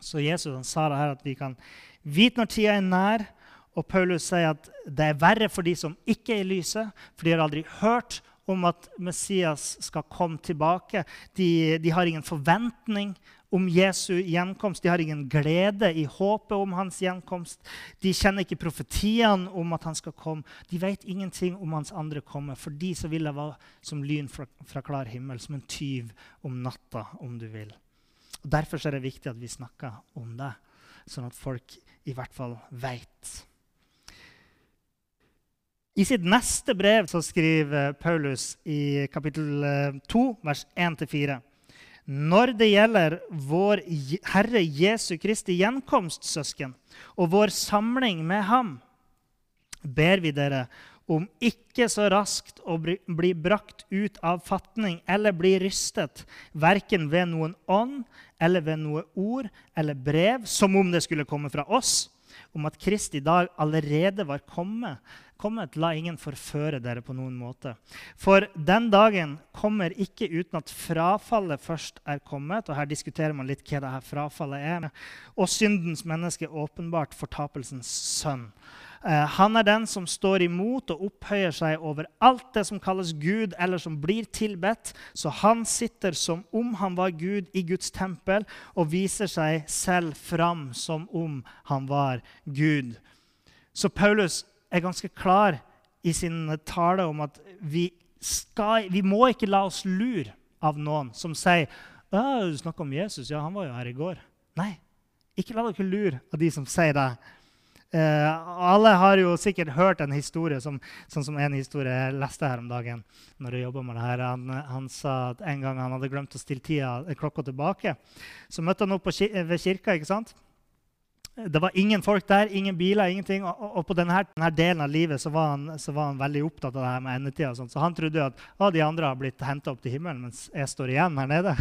Så Jesus han sa det her at vi kan vite når tida er nær, og Paulus sier at det er verre for de som ikke er i lyset, for de har aldri hørt om at Messias skal komme tilbake. De, de, har ingen forventning om Jesu gjenkomst. De har ingen glede i håpet om hans gjenkomst. De kjenner ikke profetiene om at han skal komme. De vet ingenting om hans andre komme. For de så vil det være som lyn fra, fra klar himmel, som en tyv om natta, om du vil. Og Derfor er det viktig at vi snakker om det, sånn at folk i hvert fall veit. I sitt neste brev så skriver Paulus i kapittel 2, eh, vers 1-4. Når det gjelder vår Herre Jesu Kristi gjenkomst, søsken, og vår samling med ham, ber vi dere om ikke så raskt å bli brakt ut av fatning eller bli rystet, verken ved noen ånd eller ved noe ord eller brev, som om det skulle komme fra oss, om at Kristi dag allerede var kommet kommet, la ingen forføre dere på noen måte. For den dagen kommer ikke uten at frafallet først er kommet. Og her diskuterer man litt hva dette frafallet er. Og syndens menneske åpenbart fortapelsens sønn. Eh, han er den som står imot og opphøyer seg over alt det som kalles Gud, eller som blir tilbedt. Så han sitter som om han var Gud i Guds tempel, og viser seg selv fram som om han var Gud. Så Paulus er ganske klar i sin tale om at vi, skal, vi må ikke la oss lure av noen som sier du snakker om Jesus. Ja, han var jo her i går. Nei, ikke la dere lure av de som sier det. Uh, alle har jo sikkert hørt en historie, som, sånn som en historie jeg leste her om dagen. når jeg med det her. Han, han, sa at en gang han hadde glemt å stille tida, klokka tilbake. Så møtte han opp kir ved kirka. ikke sant? Det var ingen folk der, ingen biler, ingenting. Og, og på denne, denne, delen av livet så var, han, så var, han, veldig opptatt av det her med endetida. Så han trodde at å, de andre har blitt henta opp til himmelen, mens jeg står igjen her nede.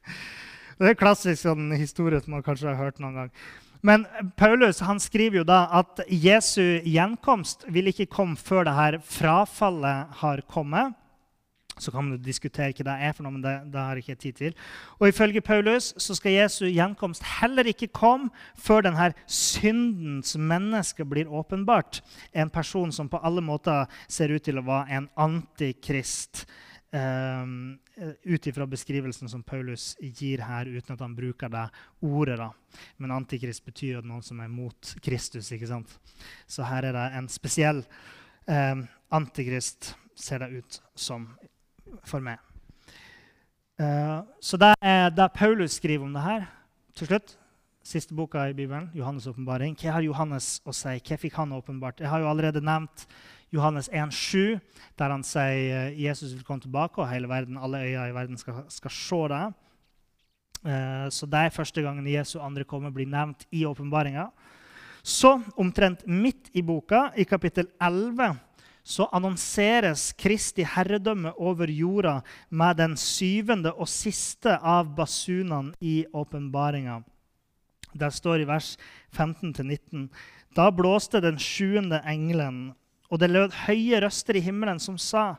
det er en klassisk sånn historie som man kanskje har hørt noen gang. Men Paulus han skriver jo da at Jesu gjenkomst vil ikke komme før det her frafallet har kommet. Så kan man diskutere hva det er, for noe, men det, det har jeg ikke tid til. Og Ifølge Paulus så skal Jesu gjenkomst heller ikke komme før denne syndens menneske blir åpenbart. En person som på alle måter ser ut til å være en antikrist. Um, ut ifra beskrivelsen som Paulus gir her, uten at han bruker det ordet. da. Men antikrist betyr jo noen som er mot Kristus. ikke sant? Så her er det en spesiell um, antikrist, ser det ut som for meg. Uh, så det er det Paulus skriver om det her. Til slutt, siste boka i Bibelen, Johannes' åpenbaring. Hva har Johannes å si? Hva fikk han åpenbart? Jeg har jo allerede nevnt Johannes 1,7, der han sier Jesus vil komme tilbake, og hele verden, alle øyer i verden skal, skal se det. Eh, så det er første gangen Jesu andre komme blir nevnt i åpenbaringa. Så, omtrent midt i boka, i kapittel 11, så annonseres Kristi herredømme over jorda med den syvende og siste av basunene i åpenbaringa. Der står i vers 15-19.: Da blåste den sjuende engelen, og det lød høye røster i himmelen som sa:"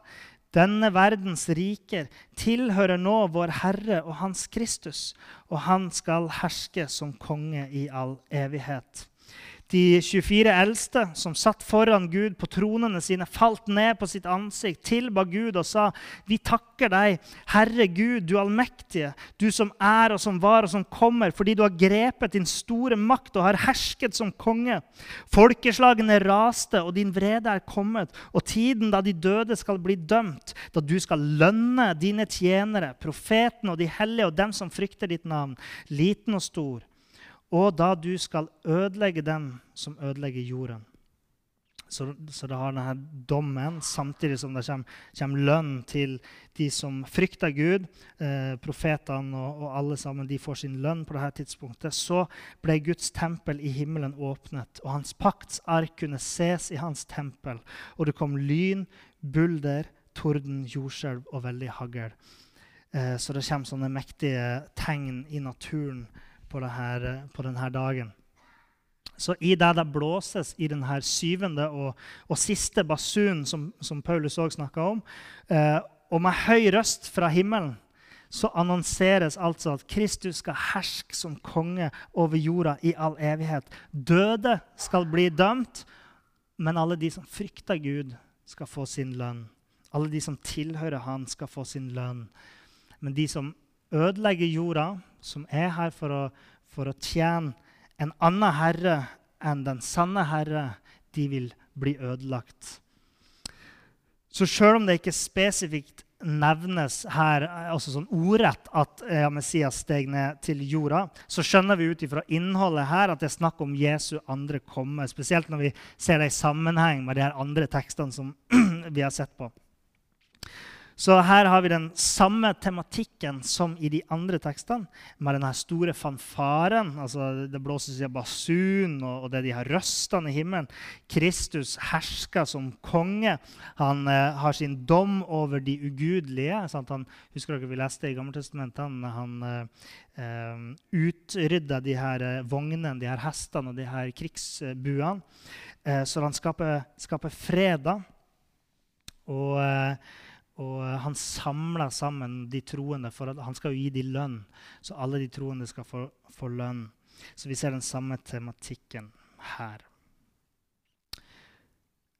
Denne verdens riker tilhører nå vår Herre og Hans Kristus, og han skal herske som konge i all evighet. De 24 eldste som satt foran Gud på tronene sine, falt ned på sitt ansikt, tilba Gud og sa, 'Vi takker deg, Herre Gud, du allmektige, du som er og som var og som kommer, fordi du har grepet din store makt og har hersket som konge.' Folkeslagene raste, og din vrede er kommet, og tiden da de døde skal bli dømt, da du skal lønne dine tjenere, profetene og de hellige og dem som frykter ditt navn, liten og stor og da du skal ødelegge dem som ødelegger jorden. Så, så det har denne dommen, samtidig som det kommer, kommer lønn til de som frykter Gud. Eh, profetene og, og, alle sammen de får sin lønn på dette tidspunktet. Så ble Guds tempel i himmelen åpnet, og hans paktsark kunne ses i hans tempel. Og det kom lyn, bulder, torden, jordskjelv og veldig hagl. Eh, så det kommer sånne mektige tegn i naturen på, denne, på denne dagen. Så i det det blåses i denne syvende og, og siste basunen, som, som, Paulus òg snakka om, eh, og med høy røst fra himmelen, så annonseres altså at Kristus skal herske som konge over jorda i all evighet. Døde skal bli dømt, men alle de som frykter Gud, skal få sin lønn. Alle de som tilhører Han, skal få sin lønn. Men de som ødelegger jorda, som er her for å, for å tjene en annen herre enn den sanne herre, de vil bli ødelagt. Så selv om det ikke spesifikt nevnes her altså sånn ordrett at ja, Messias steg ned til jorda, så skjønner vi ut ifra innholdet her at det er snakk om Jesu andre komme. Spesielt når vi ser det i sammenheng med de her andre tekstene som vi har sett på. Så her har vi den samme tematikken som i de andre tekstene, med denne store fanfaren. altså Det blåses i basun, og, og det er de her røstene i himmelen. Kristus hersker som konge. Han eh, har sin dom over de ugudelige. Sant? Han, husker dere vi leste i Gammeltestamentet? Han, han eh, eh utrydda de her eh, vognene, de her hestene og de her krigsbuene. Eh, så han skaper, skaper fred. da. Og... Og eh, han samler sammen de troende, for han skal jo gi dem lønn. Så alle de troende skal få, få lønn. Så vi ser den samme tematikken her.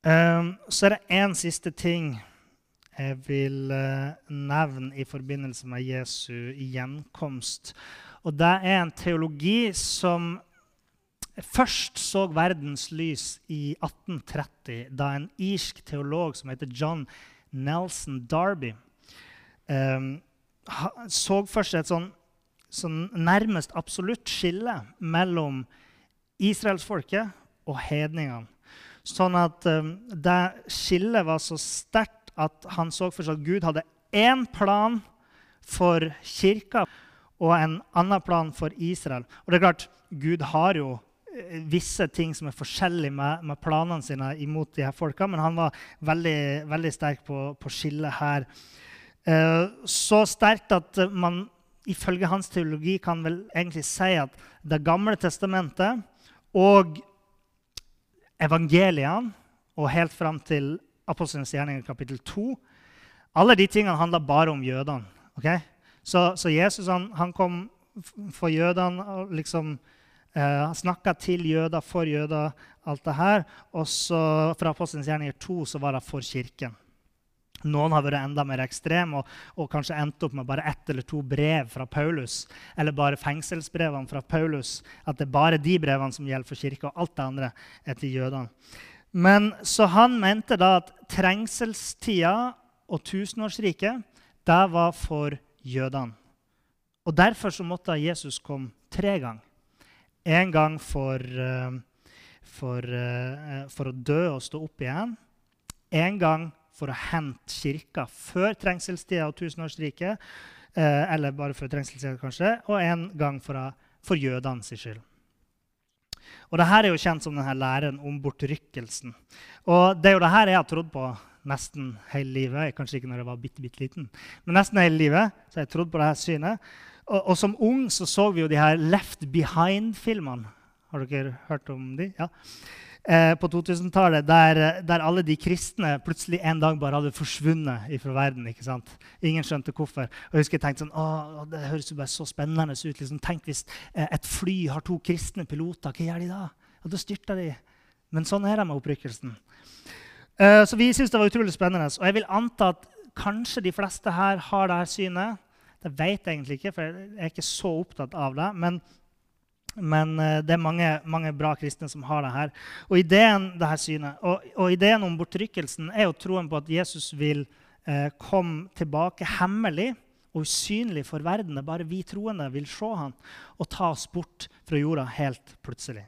Um, så er det én siste ting jeg vil uh, nevne i forbindelse med Jesu gjenkomst. Og det er en teologi som først så verdens lys i 1830, da en irsk teolog som heter John Nelson Darby um, så for seg et sånn, sånn, nærmest absolutt skille mellom israelsfolket og hedningene. Sånn at um, det skillet var så sterkt at han så for seg at Gud hadde én plan for kirka og en annen plan for Israel. Og det er klart, Gud har jo visse ting som er forskjellige med, med, planene sine imot de her folka, men han var veldig, veldig sterk på, på skillet her. Eh, så sterkt at man ifølge hans teologi kan vel egentlig si at Det gamle testamentet og evangeliene og helt fram til Apostelens gjerninger kapittel 2 Alle de tingene handler bare om jødene. Okay? Så, så, Jesus han, han kom for jødene og liksom han snakka til jøder, for jøder, alt det her. Og så fra Apostelens gjerninger 2 så var det for kirken. Noen har vært enda mer ekstreme og, og, kanskje endt opp med bare ett eller to brev fra Paulus. Eller bare fengselsbrevene fra Paulus. At det er bare de brevene som gjelder for kirka, og alt det andre er til jødene. Men Så han mente da at trengselstida og tusenårsriket det var for jødene. Og Derfor så måtte Jesus komme tre ganger. En gang for, eh, for, eh, for, å dø og stå opp igjen. En gang for å hente kirka før trengselstida og tusenårsriket, eh, eller bare før trengselstida, kanskje, og en gang for, for jødene sin skyld. Og Dette er jo kjent som denne læren om bortrykkelsen. Og Det er jo det her jeg har trodd på nesten hele livet. Kanskje ikke når jeg var bitte, bitte liten, men nesten hele livet. så jeg trodd på dette synet. Og, som ung så, så vi jo de her Left Behind-filmene. Har dere hørt om de? Ja. Eh, på 2000-tallet, der, der, alle de kristne plutselig en dag bare hadde forsvunnet fra verden. ikke sant? Ingen skjønte hvorfor. Og jeg husker jeg tenkte sånn, å, Det høres jo bare så spennende ut. Liksom, tenk hvis eh, et fly har to kristne piloter. Hva gjør de da? Og da styrter de. Men sånn er det med opprykkelsen. Eh, så vi syntes det var utrolig spennende. Og jeg vil anta at kanskje de fleste her har det her synet. Det vet jeg egentlig ikke, for jeg er ikke så opptatt av det. men men uh, det er mange, mange, bra kristne som har det her. Og ideen, det her synet, og, og ideen om bortrykkelsen er jo troen på at Jesus vil eh, komme tilbake hemmelig og usynlig for verden. Er bare vi troende vil se han og ta oss bort fra jorda helt plutselig.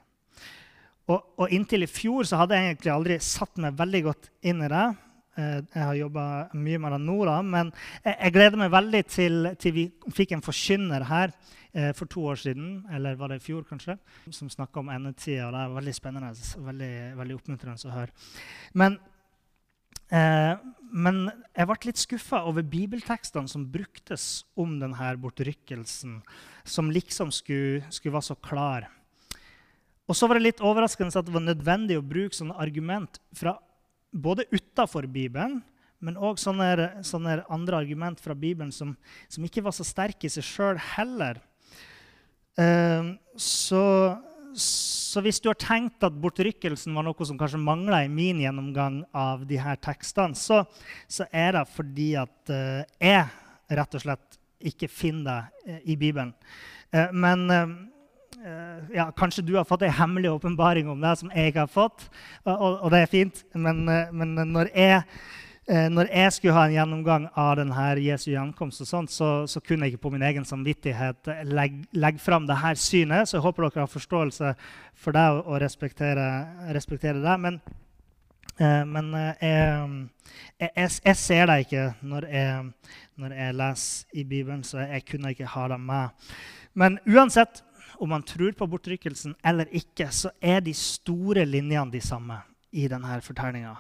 Og, og inntil i fjor så hadde jeg egentlig aldri satt meg veldig godt inn i det. Uh, jeg har jobba mye med det nå, da, men jeg, gleder meg veldig til, til vi fikk en forkynner her eh, for to år siden, eller var det i fjor kanskje, som snakka om endetida. Det er veldig spennende veldig, veldig oppmuntrende å høre. Men, eh, men jeg ble litt skuffa over bibeltekstene som bruktes om denne bortrykkelsen, som liksom skulle, skulle være så klar. Og så var det litt overraskende at det var nødvendig å bruke sånne argument fra både utafor Bibelen, men òg sånne, sånne, andre argument fra Bibelen som, som ikke var så sterke i seg sjøl heller. Ehm, så, så, hvis du har tenkt at bortrykkelsen var noe som kanskje mangla i min gjennomgang av de her tekstene, så, så er det fordi at uh, jeg rett og slett ikke finner det uh, i Bibelen. Uh, men ja, kanskje du har fått en hemmelig åpenbaring om det som jeg har fått, og, og det er fint. Men, men når jeg eh, når jeg skulle ha en gjennomgang av denne Jesu gjenkomst, og sånt, så, så, kunne jeg ikke på min egen samvittighet legge, legge fram dette synet. Så jeg håper dere har forståelse for det og, respekterer respektere, det. Men, eh, men eh, jeg, jeg, jeg, ser det ikke når jeg, når jeg leser i Bibelen, så jeg kunne ikke ha det med. Men uansett om man tror på bortrykkelsen eller ikke, så er de store linjene de samme i denne fortellinga.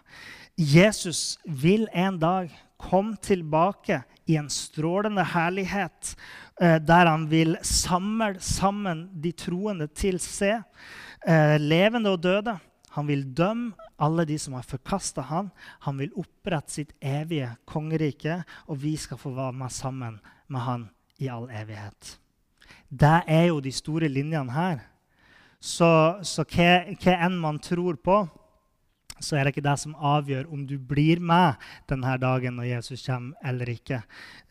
Jesus vil en dag komme tilbake i en strålende herlighet, eh, der han vil samle sammen de troende til seg, eh, levende og døde. Han vil dømme alle de som har forkasta han. Han vil opprette sitt evige kongerike, og vi skal få være med sammen med han i all evighet. Det er jo de store linjene her. Så, så hva, hva enn man tror på, så er det ikke det som avgjør om du blir med denne dagen når Jesus kommer, eller ikke.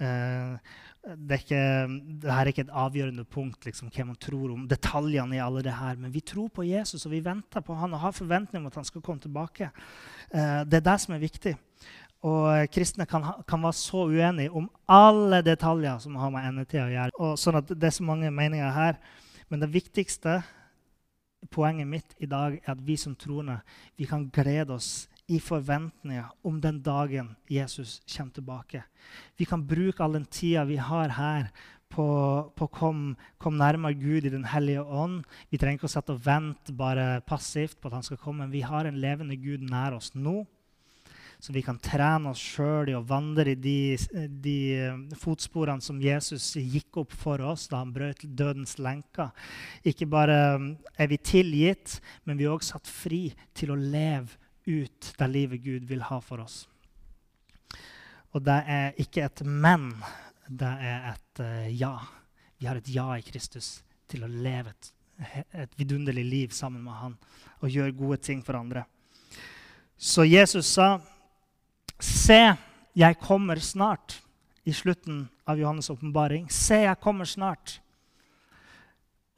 Uh, det er ikke, Dette er ikke et avgjørende punkt, liksom, hva man tror om detaljene i alle det her. Men vi tror på Jesus, og vi venter på han og har forventning om at han skal komme tilbake. Uh, det er det som er viktig. Og kristne kan, kan, være så uenige om alle detaljer som har med endetida å gjøre. Og sånn at Det er så mange meninger her. Men det viktigste poenget mitt i dag er at vi som troende vi kan glede oss i forventninger om den dagen Jesus kommer tilbake. Vi kan bruke all den tida vi har her, på, å komme, komme nærmere Gud i Den hellige ånd. Vi trenger ikke å sette og vente bare passivt på at han skal komme. Men vi har en levende Gud nær oss nå så vi kan trene oss sjøl i å vandre i de, de, eh, fotsporene som Jesus gikk opp for oss da han brøt dødens lenker. Ikke bare eh, er vi tilgitt, men vi er også satt fri til å leve ut det livet Gud vil ha for oss. Og det er ikke et men, det er et uh, ja. Vi har et ja i Kristus til å leve et, et vidunderlig liv sammen med Han og gjøre gode ting for andre. Så Jesus sa Se, jeg kommer snart. I slutten av Johannes' åpenbaring. Se, jeg kommer snart.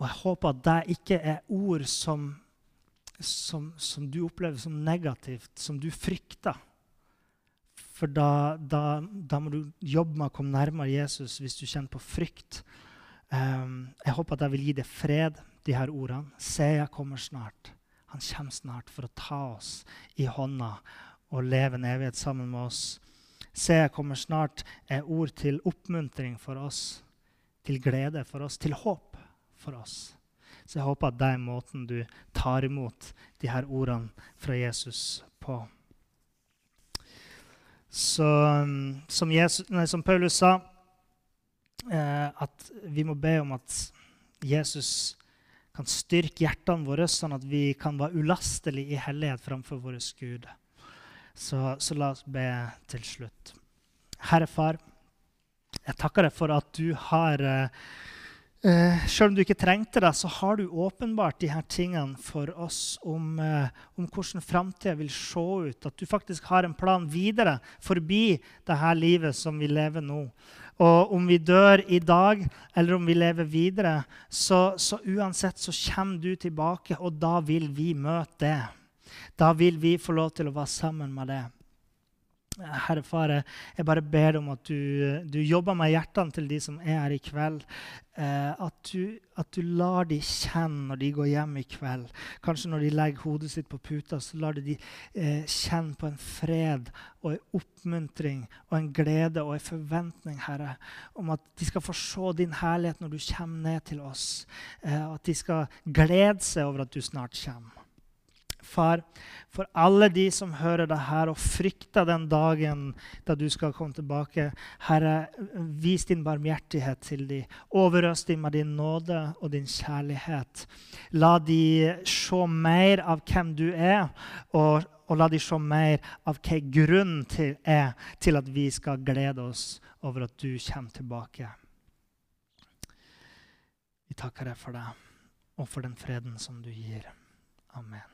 Og jeg håper at det ikke er ord som, som, som du opplever som negativt, som du frykter. For da, da, da, må du jobbe med å komme nærmere Jesus hvis du kjenner på frykt. Um, jeg håper at jeg vil gi deg fred, de her ordene. Se, jeg kommer snart. Han kommer snart for å ta oss i hånda og leve en evighet sammen med oss. Se, jeg kommer snart er ord til oppmuntring for oss, til glede for oss, til håp for oss. Så jeg håper at det er måten du tar imot de her ordene fra Jesus på. Så som, Jesus, nei, som Paulus sa, eh, at vi må be om at Jesus kan styrke hjertene våre, sånn at vi kan være ulastelige i hellighet framfor vår Gud. Så, så, la oss be til slutt. Herre Far, jeg takker deg for at du har Eh, selv om du ikke trengte det, så har du åpenbart de her tingene for oss om, eh, om hvordan framtida vil se ut. At du faktisk har en plan videre forbi det her livet som vi lever nå. Og om vi dør i dag, eller om vi lever videre, så, så uansett så kommer du tilbake, og da vil vi møte det. Da vil vi få lov til å være sammen med det. Herre Far, jeg bare ber om at du, du, jobber med hjertene til de som er her i kveld. Eh, at, du, at, du, lar de kjenne når de går hjem i kveld. Kanskje når de legger hodet sitt på puta, så lar du de eh, kjenne på en fred og en oppmuntring og en glede og en forventning, Herre, om at de skal få se din herlighet når du kommer ned til oss. Eh, at de skal glede seg over at du snart kommer. Far, for alle de som hører det her og frykter den dagen da du skal komme tilbake. Herre, vis din barmhjertighet til dem. Overøs dem med din nåde og din kjærlighet. La de se mer av hvem du er, og, og la de se mer av hva grunnen til er til at vi skal glede oss over at du kommer tilbake. Vi takker deg for det og for den freden som du gir. Amen.